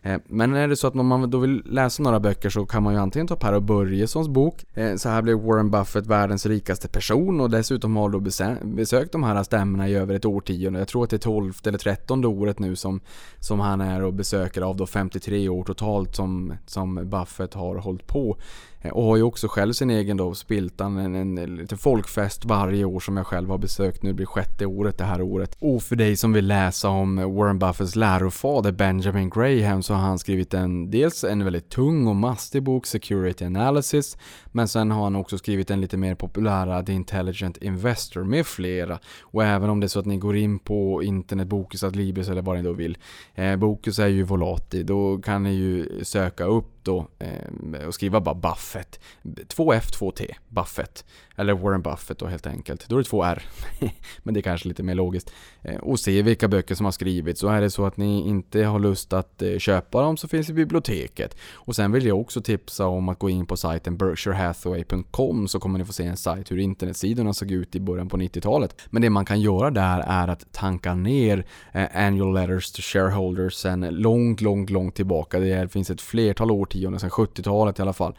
Eh, men är det så att man då vill läsa några böcker så kan man ju antingen ta Per och Börjessons bok. Eh, så här blev Warren Buffett världens rikaste person och dessutom har då besökt de här stämmorna i över ett årtionde. Jag tror att det är 12 eller 13 året nu som, som han är och besöker av då 53 år totalt som, som Buffett har hållit på. Eh, och har ju också själv sin egen då Spiltan, en, en, en liten folkfest varje år som jag själv har besökt. Nu blir sjätte året det här året. Och för dig som vill läsa om Warren Buffetts lärofader Benjamin Graham så har han skrivit en, dels en väldigt tung och mastig bok, Security Analysis, men sen har han också skrivit en lite mer populära The Intelligent Investor med flera. Och även om det är så att ni går in på internet, Bokus, Adlibris eller vad ni då vill. Eh, Bokus är ju Volati, då kan ni ju söka upp då eh, och skriva bara Buffett. 2F, 2T, Buffett. Eller Warren Buffett då helt enkelt. Då är det två R. Men det är kanske lite mer logiskt. Eh, och se vilka böcker som har skrivits. Så är det så att ni inte har lust att eh, köpa dem så finns det i biblioteket. Och sen vill jag också tipsa om att gå in på sajten berkshirehathaway.com så kommer ni få se en sajt hur internetsidorna såg ut i början på 90-talet. Men det man kan göra där är att tanka ner eh, annual letters to shareholders sen långt, långt, långt tillbaka. Det finns ett flertal årtionden, sedan 70-talet i alla fall.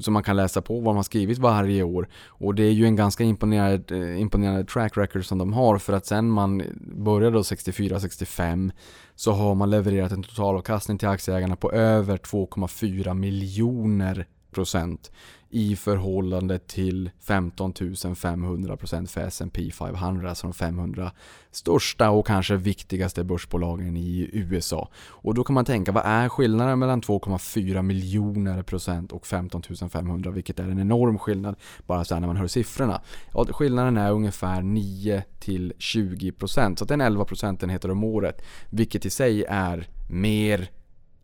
Så man kan läsa på vad de har skrivit varje år. Och det är ju en ganska imponerande, eh, imponerande track record som de har för att sen man började 64-65 så har man levererat en totalavkastning till aktieägarna på över 2,4 miljoner procent i förhållande till 15 500 procent för S&P 500, alltså de 500 största och kanske viktigaste börsbolagen i USA. Och då kan man tänka, vad är skillnaden mellan 2,4 miljoner procent och 15 500, vilket är en enorm skillnad bara så när man hör siffrorna. Ja, skillnaden är ungefär 9 till 20 procent, så det är en 11 procentenheter om året, vilket i sig är mer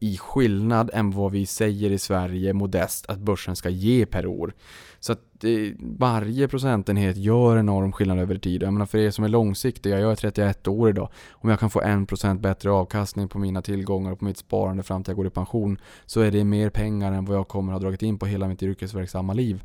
i skillnad än vad vi säger i Sverige modest att börsen ska ge per år. Så att eh, varje procentenhet gör enorm skillnad över tid. Jag menar för er som är långsiktiga, jag är 31 år idag. Om jag kan få 1% bättre avkastning på mina tillgångar och på mitt sparande fram till jag går i pension så är det mer pengar än vad jag kommer ha dragit in på hela mitt yrkesverksamma liv.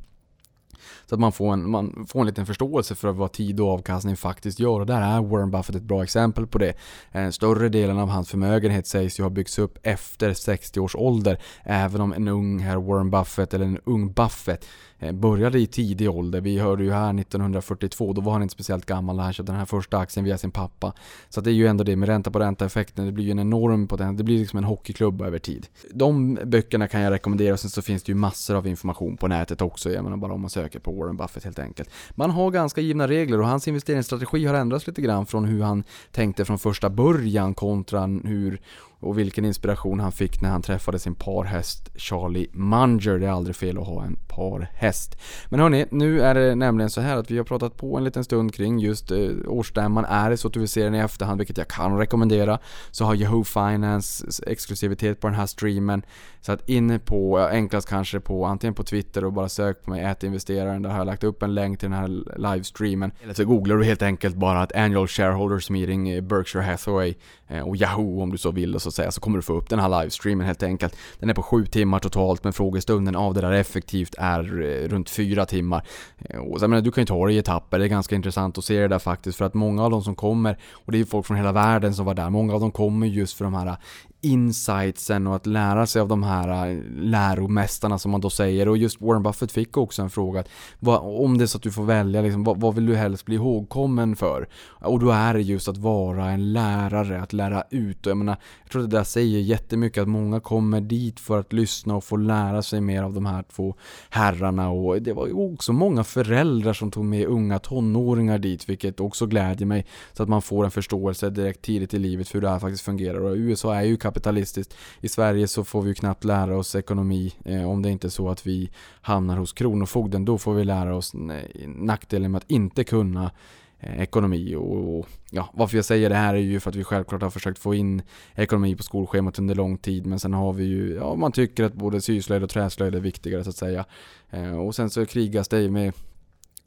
Så att man får, en, man får en liten förståelse för vad tid och avkastning faktiskt gör. Och där är Warren Buffett ett bra exempel på det. Eh, större delen av hans förmögenhet sägs ju ha byggts upp efter 60 års ålder. Även om en ung herr Warren Buffett, eller en ung Buffett, Eh, började i tidig ålder. Vi hörde ju här 1942, då var han inte speciellt gammal när han köpte den här första aktien via sin pappa. Så det är ju ändå det med ränta på ränta effekten, det blir ju en enorm potential, det blir liksom en hockeyklubba över tid. De böckerna kan jag rekommendera och sen så finns det ju massor av information på nätet också, jag menar bara om man söker på Warren Buffett helt enkelt. Man har ganska givna regler och hans investeringsstrategi har ändrats lite grann från hur han tänkte från första början kontra hur och vilken inspiration han fick när han träffade sin parhäst Charlie Munger. Det är aldrig fel att ha en parhäst. Men hörni, nu är det nämligen så här att vi har pratat på en liten stund kring just eh, årsstämman. Är det så att du vill se den i efterhand, vilket jag kan rekommendera, så har Yahoo Finance exklusivitet på den här streamen. Så att inne på, enklast kanske på antingen på Twitter och bara sök på mig, ätinvesteraren. Där har jag lagt upp en länk till den här livestreamen. Eller så googlar du helt enkelt bara att Annual Shareholders Meeting Berkshire Hathaway eh, och Yahoo om du så vill och så att säga, så kommer du få upp den här livestreamen helt enkelt. Den är på sju timmar totalt, men frågestunden av det där effektivt är eh, runt fyra timmar. Eh, och jag menar, du kan ju ta det i etapper, det är ganska intressant att se det där faktiskt, för att många av de som kommer, och det är ju folk från hela världen som var där, många av dem kommer just för de här insightsen och att lära sig av de här äh, läromästarna som man då säger. Och just Warren Buffett fick också en fråga. Vad, om det är så att du får välja, liksom, vad, vad, vill du helst bli ihågkommen för? Och då är det just att vara en lärare, att lära ut. Och jag, menar, jag tror att det där säger jättemycket, att många kommer dit för att lyssna och få lära sig mer av de här två herrarna. Och det var ju också många föräldrar som tog med unga tonåringar dit, vilket också glädjer mig. Så att man får en förståelse direkt tidigt i livet för hur det här faktiskt fungerar. Och USA är ju kapitalistiskt. I Sverige så får vi ju knappt lära oss ekonomi eh, om det inte är så att vi hamnar hos Kronofogden. Då får vi lära oss nackdelen med att inte kunna eh, ekonomi ekonomi och, ja, varför jag säger det här är ju för att vi självklart har försökt få in ekonomi på skolschemat under lång tid men sen har vi ju, ja man tycker att både syslöjd och träslöjd är viktigare så att säga. Eh, och sen så krigas det med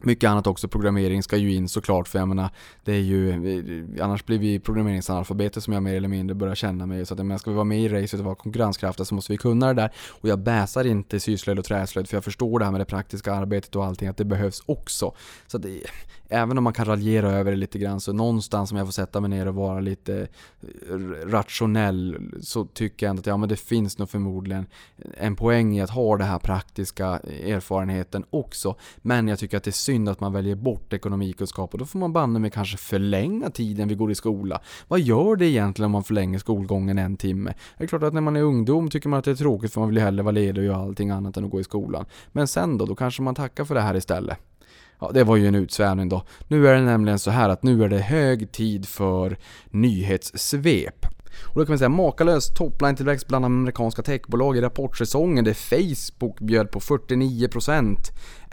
mycket annat också, programmering ska ju in såklart för jag menar, det är ju, annars blir vi programmeringsanalfabeter som jag mer eller mindre börjar känna mig. Så att jag menar, ska vi vara med i racet och vara konkurrenskraftiga så måste vi kunna det där. Och jag bäsar inte syslöjd och träslöjd för jag förstår det här med det praktiska arbetet och allting, att det behövs också. Så att det, även om man kan raljera över det lite grann så någonstans om jag får sätta mig ner och vara lite eh, rationell så tycker jag ändå att ja, men det finns nog förmodligen en poäng i att ha den här praktiska erfarenheten också. Men jag tycker att det är synd att man väljer bort ekonomikunskap och då får man banne mig kanske förlänga tiden vi går i skola. Vad gör det egentligen om man förlänger skolgången en timme? Det är klart att när man är ungdom tycker man att det är tråkigt för man vill ju hellre vara ledig och göra allting annat än att gå i skolan. Men sen då, då kanske man tackar för det här istället. Ja, det var ju en utsvävning då. Nu är det nämligen så här att nu är det hög tid för nyhetssvep. Och då kan man säga makalös topline-tillväxt bland amerikanska techbolag i rapportsäsongen där Facebook bjöd på 49%,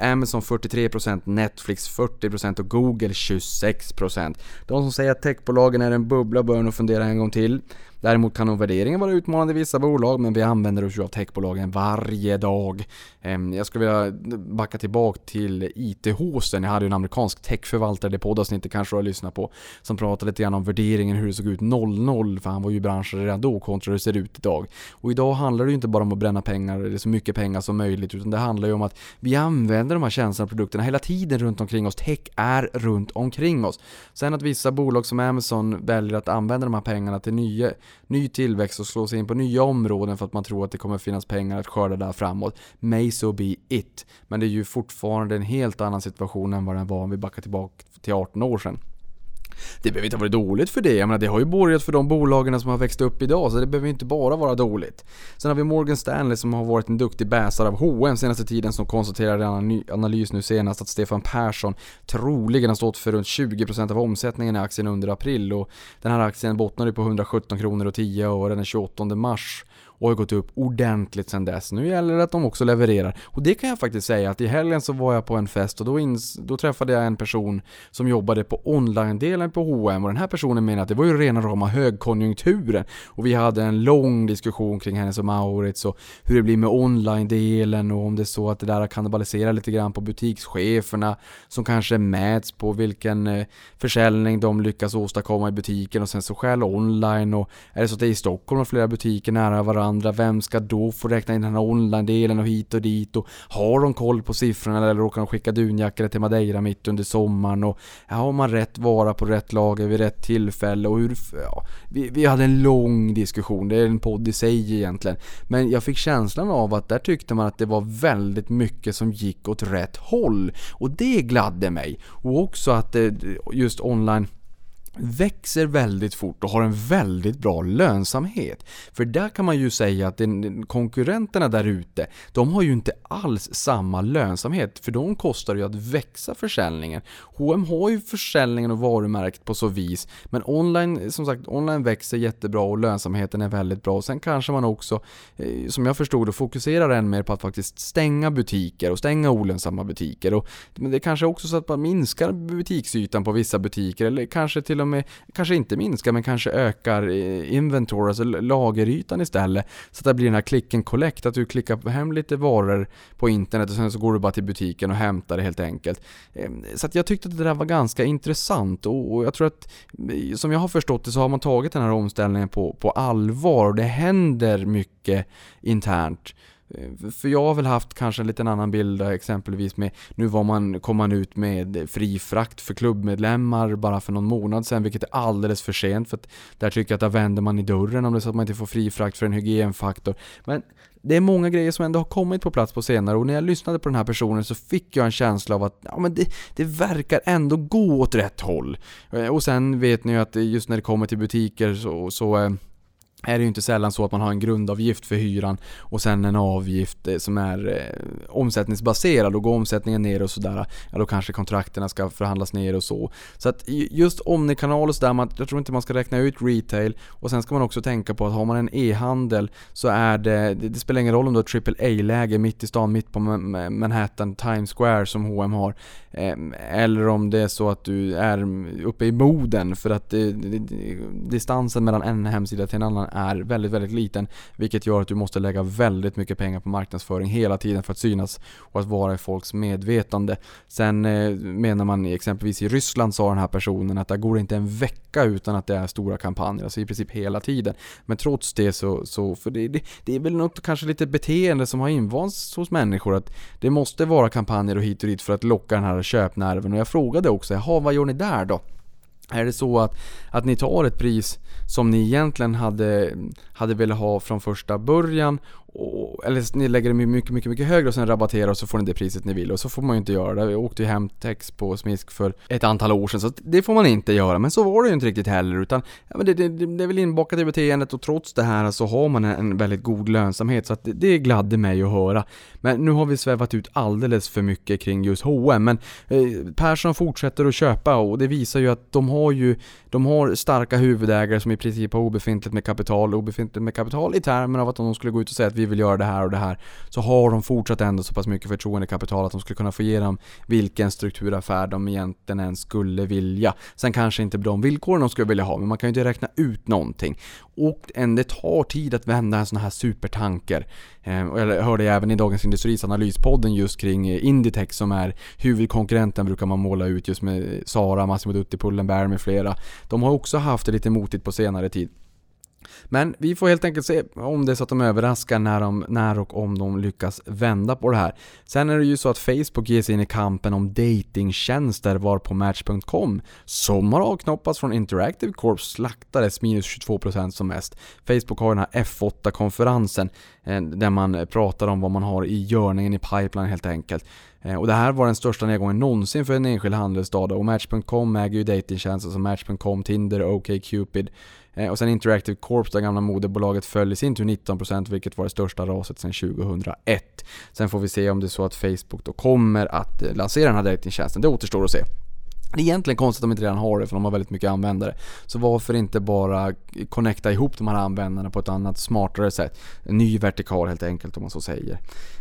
Amazon 43%, Netflix 40% och Google 26%. De som säger att techbolagen är en bubbla bör nog fundera en gång till. Däremot kan nog värderingen vara utmanande i vissa bolag, men vi använder oss ju av techbolagen varje dag. Ehm, jag skulle vilja backa tillbaka till IT-hosten. Jag hade ju en amerikansk techförvaltare, det poddavsnittet kanske du har lyssnat på, som pratade lite grann om värderingen, hur det såg ut 00, för han var ju i branschen redan då kontra hur det ser ut idag. Och idag handlar det ju inte bara om att bränna pengar, eller så mycket pengar som möjligt, utan det handlar ju om att vi använder de här tjänsterna och produkterna hela tiden runt omkring oss. Tech är runt omkring oss. Sen att vissa bolag som Amazon väljer att använda de här pengarna till nya ny tillväxt och slå sig in på nya områden för att man tror att det kommer finnas pengar att skörda där framåt. May so be it. Men det är ju fortfarande en helt annan situation än vad den var om vi backar tillbaka till 18 år sedan. Det behöver inte ha varit dåligt för det, jag menar det har ju borgat för de bolagen som har växt upp idag, så det behöver inte bara vara dåligt. Sen har vi Morgan Stanley som har varit en duktig bäsare av H&M senaste tiden som konstaterade i en analys nu senast att Stefan Persson troligen har stått för runt 20% av omsättningen i aktien under april. Och den här aktien bottnade på 117 kronor och 10 öre den 28 mars och har gått upp ordentligt sen dess. Nu gäller det att de också levererar. Och det kan jag faktiskt säga att i helgen så var jag på en fest och då, ins då träffade jag en person som jobbade på online-delen på H&M och den här personen menar att det var ju rena rama högkonjunkturen. Och vi hade en lång diskussion kring hennes och Maurits och hur det blir med online-delen och om det är så att det där kannibaliserar lite grann på butikscheferna som kanske mäts på vilken eh, försäljning de lyckas åstadkomma i butiken och sen så skäl online och är det så att det är i Stockholm och flera butiker nära varandra varandra. Vem ska då få räkna in den här online-delen och hit och dit? Och har de koll på siffrorna eller råkar de skicka dunjackor till Madeira mitt under sommaren? Och har man rätt vara på rätt lager vid rätt tillfälle? Och hur... Ja, vi, vi hade en lång diskussion, det är en podd i sig egentligen. Men jag fick känslan av att där tyckte man att det var väldigt mycket som gick åt rätt håll. Och det gladde mig. Och också att eh, just online växer väldigt fort och har en väldigt bra lönsamhet. För där kan man ju säga att konkurrenterna där ute, de har ju inte alls samma lönsamhet, för de kostar ju att växa försäljningen. H&M har ju försäljningen och varumärket på så vis, men online, som sagt, online växer jättebra och lönsamheten är väldigt bra. Och sen kanske man också, eh, som jag förstod det, fokuserar än mer på att faktiskt stänga butiker och stänga olönsamma butiker. Och, men det kanske också så att man minskar butiksytan på vissa butiker, eller kanske till och med, kanske inte minskar, men kanske ökar inventory, alltså lagerytan istället. Så att det blir den här click and collect, att du klickar hem lite varor på internet och sen så går du bara till butiken och hämtar det helt enkelt. Ehm, så att jag tyckte att det där var ganska intressant och jag tror att, som jag har förstått det så har man tagit den här omställningen på, på allvar och det händer mycket internt. Eh, för jag har väl haft kanske en liten annan bild exempelvis med Nu var man, kom man ut med fri frakt för klubbmedlemmar bara för någon månad sedan vilket är alldeles för sent för att där tycker jag att där vänder man i dörren om det är så att man inte får fri frakt för en hygienfaktor. Men det är många grejer som ändå har kommit på plats på senare och när jag lyssnade på den här personen så fick jag en känsla av att ja, men det, det verkar ändå gå åt rätt håll. Eh, och sen vet ni ju att just när det kommer till butiker så, så eh, är det ju inte sällan så att man har en grundavgift för hyran och sen en avgift eh, som är eh, omsättningsbaserad och går omsättningen ner och sådär, ja då kanske kontrakterna ska förhandlas ner och så. Så att just Omnikanal och sådär, man, jag tror inte man ska räkna ut retail och sen ska man också tänka på att har man en e-handel så är det, det, det spelar ingen roll om du har AAA-läge mitt i stan, mitt på Manhattan, Times Square som H&M har. Eh, eller om det är så att du är uppe i Boden för att eh, distansen mellan en hemsida till en annan är väldigt, väldigt liten. Vilket gör att du måste lägga väldigt mycket pengar på marknadsföring hela tiden för att synas och att vara i folks medvetande. Sen eh, menar man exempelvis i Ryssland sa den här personen att det går inte en vecka utan att det är stora kampanjer, alltså i princip hela tiden. Men trots det så, så för det, det, det är väl något kanske lite beteende som har invants hos människor att det måste vara kampanjer och hit och dit för att locka den här köpnerven. Och jag frågade också, jaha vad gör ni där då? Är det så att, att ni tar ett pris som ni egentligen hade, hade velat ha från första början och, eller ni lägger det mycket, mycket, mycket högre och sen rabatterar och så får ni det priset ni vill och så får man ju inte göra det. Jag åkte ju hem text på Smisk för ett antal år sedan så det får man inte göra. Men så var det ju inte riktigt heller utan ja, men det, det, det är väl inbakat i beteendet och trots det här så har man en, väldigt god lönsamhet så att det, det gladde mig att höra. Men nu har vi svävat ut alldeles för mycket kring just H&M men eh, Persson fortsätter att köpa och det visar ju att de har ju de har starka huvudägare som i princip har obefintligt med kapital, obefintligt med kapital i termer av att om de skulle gå ut och säga att vi vill göra det här och det här så har de fortsatt ändå så pass mycket förtroendekapital att de skulle kunna få igenom vilken strukturaffär de egentligen ens skulle vilja. Sen kanske inte de villkoren de skulle vilja ha, men man kan ju inte räkna ut någonting. Och det tar tid att vända en sån här supertanker. Ehm, och jag hörde även i Dagens Industris analyspodden just kring eh, Inditex som är huvudkonkurrenten brukar man måla ut just med Sara, Massimo Dutti, Pullenberg med flera. De har också haft det lite motigt på senare tid. Men vi får helt enkelt se om det är så att de överraskar när, de, när och om de lyckas vända på det här. Sen är det ju så att Facebook ger sig in i kampen om datingtjänster var på Match.com som har avknoppats från Interactive Corp slaktades minus 22% som mest. Facebook har den här F8-konferensen eh, där man pratar om vad man har i görningen i pipeline helt enkelt. Eh, och det här var den största nedgången någonsin för en enskild handelsdag och Match.com äger ju datingtjänster som Match.com, Tinder, OkCupid Eh, och sen Interactive Corp, det gamla moderbolaget, föll i sin tur 19% vilket var det största raset sedan 2001. Sen får vi se om det är så att Facebook då kommer att eh, lansera den här dejtingtjänsten. Det återstår att se. Det är egentligen konstigt att de inte redan har det för de har väldigt mycket användare. Så varför inte bara connecta ihop de här användarna på ett annat smartare sätt? En ny vertikal helt enkelt om man så säger.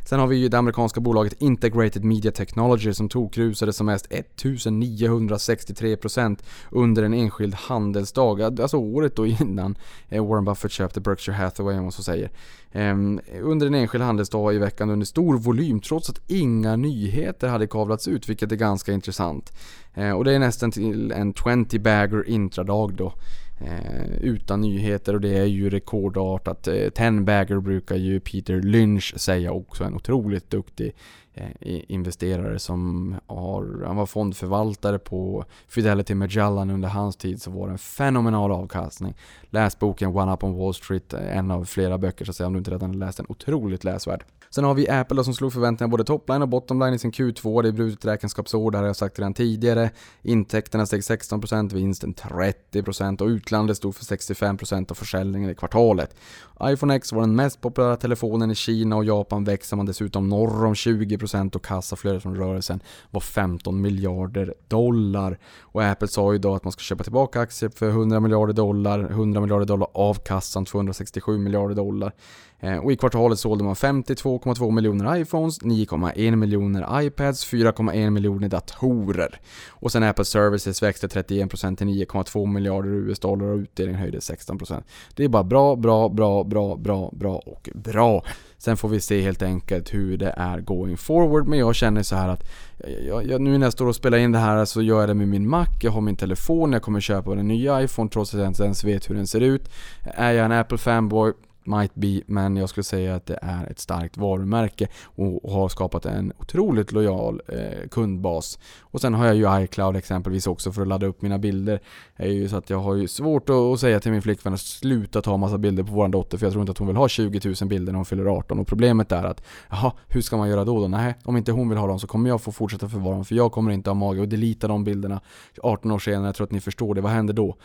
Sen har vi ju det amerikanska bolaget Integrated Media Technology som tokrusade som mest 1963% under en enskild handelsdag. Alltså året då innan eh, Warren Buffett köpte Berkshire Hathaway om man så säger. Ehm, under en enskild handelsdag i veckan under stor volym trots att inga nyheter hade kavlats ut vilket är ganska intressant. Ehm, och det är nästan till en 20 bagger intradag då. Eh, utan nyheter och det är ju rekordartat. Eh, ten bagger brukar ju Peter Lynch säga också, en otroligt duktig eh, investerare som har, han var fondförvaltare på Fidelity Magellan under hans tid så var det en fenomenal avkastning. Läs boken One Up on Wall Street, eh, en av flera böcker så att säga om du inte redan läst den, otroligt läsvärd. Sen har vi Apple som slog förväntningarna både topline och bottomline i sin Q2. Det är brutet räkenskapsår, det har jag sagt redan tidigare. Intäkterna steg 16%, vinsten 30% och utlandet stod för 65% av försäljningen i kvartalet. iPhone X var den mest populära telefonen i Kina och Japan växer man dessutom norr om 20% och kassaflödet från rörelsen var 15 miljarder dollar. Och Apple sa ju idag att man ska köpa tillbaka aktier för 100 miljarder dollar, 100 miljarder dollar av kassan, 267 miljarder dollar. Eh, och i kvartalet sålde man 52,2 miljoner iPhones, 9,1 miljoner iPads, 4,1 miljoner datorer. Och sen Apple Services växte 31% till 9,2 miljarder US-dollar och utdelningen höjdes 16%. Det är bara bra, bra, bra, bra, bra, bra och bra. Sen får vi se helt enkelt hur det är going forward. Men jag känner så här att eh, jag, jag, nu när jag står och spelar in det här så gör jag det med min Mac, jag har min telefon, jag kommer köpa den nya iPhone trots att jag inte ens vet hur den ser ut. Är jag en Apple fanboy might be, men jag skulle säga att det är ett starkt varumärke och har skapat en otroligt lojal eh, kundbas. Och sen har jag ju iCloud exempelvis också för att ladda upp mina bilder. Det är ju så att jag har ju svårt att, säga till min flickvän att sluta ta massa bilder på vår dotter för jag tror inte att hon vill ha 20 000 bilder när hon fyller 18 och problemet är att jaha, hur ska man göra då då? Nej, om inte hon vill ha dem så kommer jag få fortsätta förvara dem för jag kommer inte ha mage att delita de bilderna 18 år senare. Jag tror att ni förstår det. Vad händer då?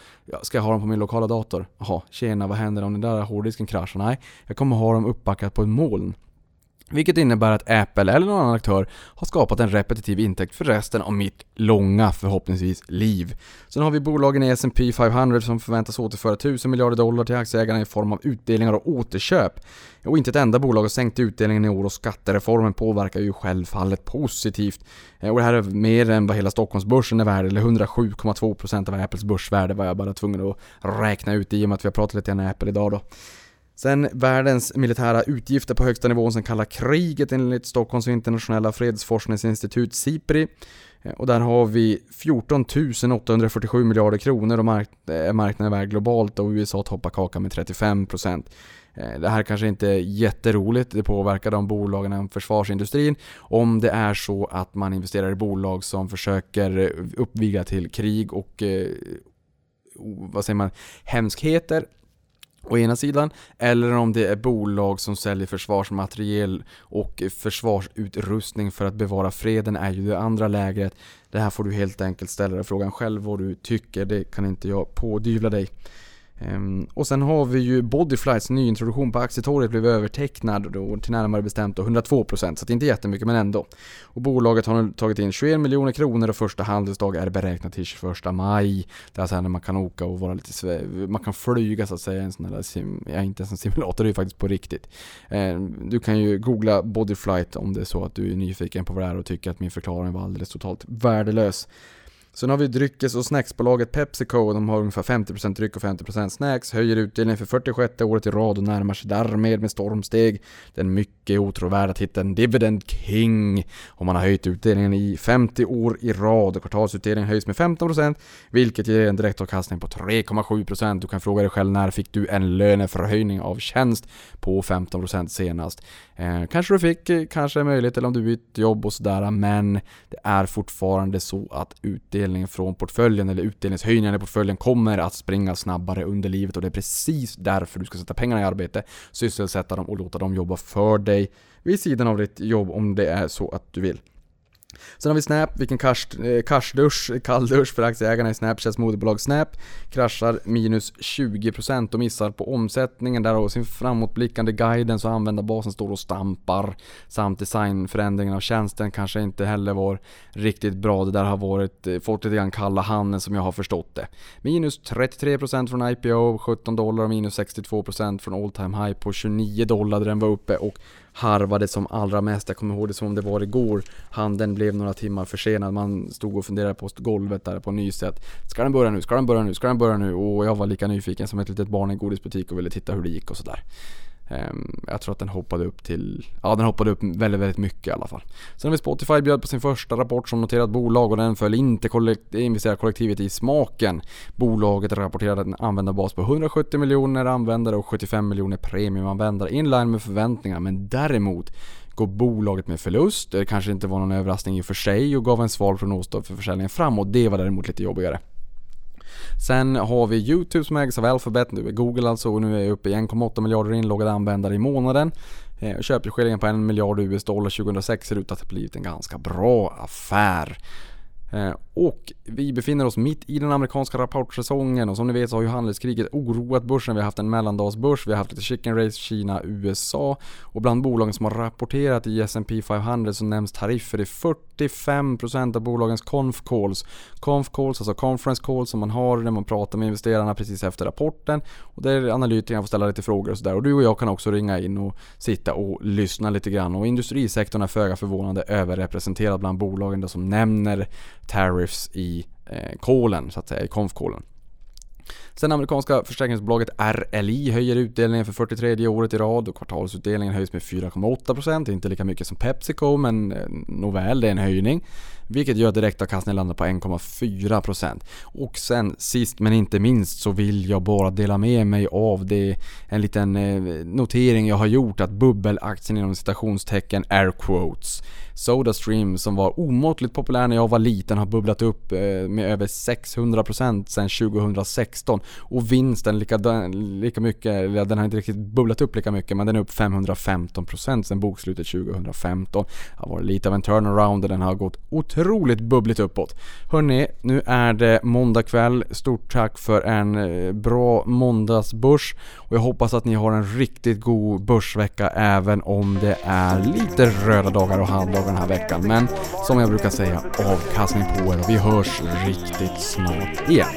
Ska jag ha dem på min lokala dator? Jaha, tjena, vad händer om den där hårddisken kraschar? Nej, jag kommer ha dem uppbackat på ett moln. Vilket innebär att Apple eller någon annan aktör har skapat en repetitiv intäkt för resten av mitt långa, förhoppningsvis, liv. Sen har vi bolagen i S&P 500 som förväntas återföra 1000 miljarder dollar till aktieägarna i form av utdelningar och återköp. Och inte ett enda bolag har sänkt utdelningen i år och skattereformen påverkar ju självfallet positivt. Eh, och det här är mer än vad hela Stockholmsbörsen är värd, eller 107,2% av Apples börsvärde var jag bara tvungen att räkna ut i och med att vi har pratat lite grann om Apple idag då. Sen världens militära utgifter på högsta nivån sen kalla kriget enligt Stockholms internationella fredsforskningsinstitut SIPRI. Eh, och där har vi 14 847 miljarder kronor och mark eh, är marknaden värd globalt och USA toppar kakan med 35%. Eh, det här kanske inte är jätteroligt, det påverkar de bolagen inom försvarsindustrin om det är så att man investerar i bolag som försöker uppviga till krig och vad säger man, hemskheter å ena sidan, eller om det är bolag som säljer försvarsmateriel och försvarsutrustning för att bevara freden är ju det andra lägret. Det här får du helt enkelt ställa dig frågan själv vad du tycker, det kan inte jag pådyvla dig. Um, och sen har vi ju Bodyflights nyintroduktion på aktietorget blev övertecknad då, till närmare bestämt 102% så det är inte jättemycket men ändå. Och bolaget har nu tagit in 21 miljoner kronor och första handelsdag är beräknat till 21 maj. Det är alltså när man kan åka och vara lite man kan flyga så att säga en sån här sim, ja inte ens en simulator, det är ju faktiskt på riktigt. Um, du kan ju googla Bodyflight om det är så att du är nyfiken på vad det är och tycker att min förklaring var alldeles totalt värdelös. Sen har vi dryckes och snacksbolaget Pepsico. De har ungefär 50% dryck och 50% snacks. Höjer utdelningen för 46 året i rad och närmar sig därmed med stormsteg den mycket otrovärda titeln Dividend King. Och man har höjt utdelningen i 50 år i rad. Kvartalsutdelningen höjs med 15% vilket ger en direktavkastning på 3,7%. Du kan fråga dig själv när fick du en löneförhöjning av tjänst på 15% senast? Eh, kanske du fick, eh, kanske är möjligt, eller om du bytt jobb och sådär, men det är fortfarande så att utdelningen från portföljen, eller utdelningshöjningen i portföljen, kommer att springa snabbare under livet och det är precis därför du ska sätta pengarna i arbete, sysselsätta dem och låta dem jobba för dig vid sidan av ditt jobb om det är så att du vill. Sen har vi Snap, vilken cashdusch, eh, kalldusch för aktieägarna i Snapchats moderbolag Snap. Kraschar minus 20% och missar på omsättningen. Där har sin framåtblickande guidance och användarbasen står och stampar. Samt designförändringen av tjänsten kanske inte heller var riktigt bra. Det där har varit, eh, fått lite grann kalla handen som jag har förstått det. Minus 33% från IPO, 17 dollar och minus 62% från all time high på 29 dollar där den var uppe och harvade som allra mest. Jag kommer ihåg det som om det var igår. Handeln blev några timmar försenad. Man stod och funderade på golvet där på Nyset. Ska den börja nu? Ska den börja nu? Ska den börja nu? Och jag var lika nyfiken som ett litet barn i en godisbutik och ville titta hur det gick och sådär. Ehm, jag tror att den hoppade upp till, ja den hoppade upp väldigt, väldigt mycket i alla fall. Sen har vi Spotify bjöd på sin första rapport som noterat bolag och den föll inte kollekt, investerarkollektivet i smaken. Bolaget rapporterade en användarbas på 170 miljoner användare och 75 miljoner premiumanvändare inline med förväntningar men däremot går bolaget med förlust. Det kanske inte var någon överraskning i och för sig och gav en sval prognos för försäljningen framåt. Det var däremot lite jobbigare. Sen har vi YouTube som ägs av Alphabet, nu är Google alltså och nu är jag uppe i 1,8 miljarder inloggade användare i månaden. Eh, köpeskillingen på 1 miljard US dollar 2006 ser ut att ha blivit en ganska bra affär. Eh, och vi befinner oss mitt i den amerikanska rapportsäsongen och som ni vet så har ju handelskriget oroat börsen. Vi har haft en mellandagsbörs, vi har haft lite chicken race Kina, USA och bland bolagen som har rapporterat i S&P 500 så nämns tariffer i 45% av bolagens conf calls. Conf calls, alltså conference calls som man har när man pratar med investerarna precis efter rapporten och där analytikerna får ställa lite frågor och sådär och du och jag kan också ringa in och sitta och lyssna lite grann och industrisektorn är föga förvånande överrepresenterad bland bolagen som nämner tariffs i eh, kolen, så att säga, i konfkolen. Sen amerikanska försäkringsbolaget RLI höjer utdelningen för 43 året i rad och kvartalsutdelningen höjs med 4,8%. Inte lika mycket som Pepsico men nog nåväl, det är en höjning. Vilket gör att direktavkastningen landar på 1,4%. Och sen sist men inte minst så vill jag bara dela med mig av det, en liten eh, notering jag har gjort att bubbelaktien inom citationstecken air quotes Sodastream som var omåttligt populär när jag var liten har bubblat upp eh, med över 600% sedan 2016 och vinsten lika, lika mycket, eller den har inte riktigt bubblat upp lika mycket men den är upp 515% sen bokslutet 2015. Det har varit lite av en turnaround och den har gått otroligt otroligt bubbligt uppåt. Hörni, nu är det måndag kväll. Stort tack för en bra måndagsbörs och jag hoppas att ni har en riktigt god börsvecka även om det är lite röda dagar och halvdagar den här veckan. Men som jag brukar säga, avkastning på er och vi hörs riktigt snart igen.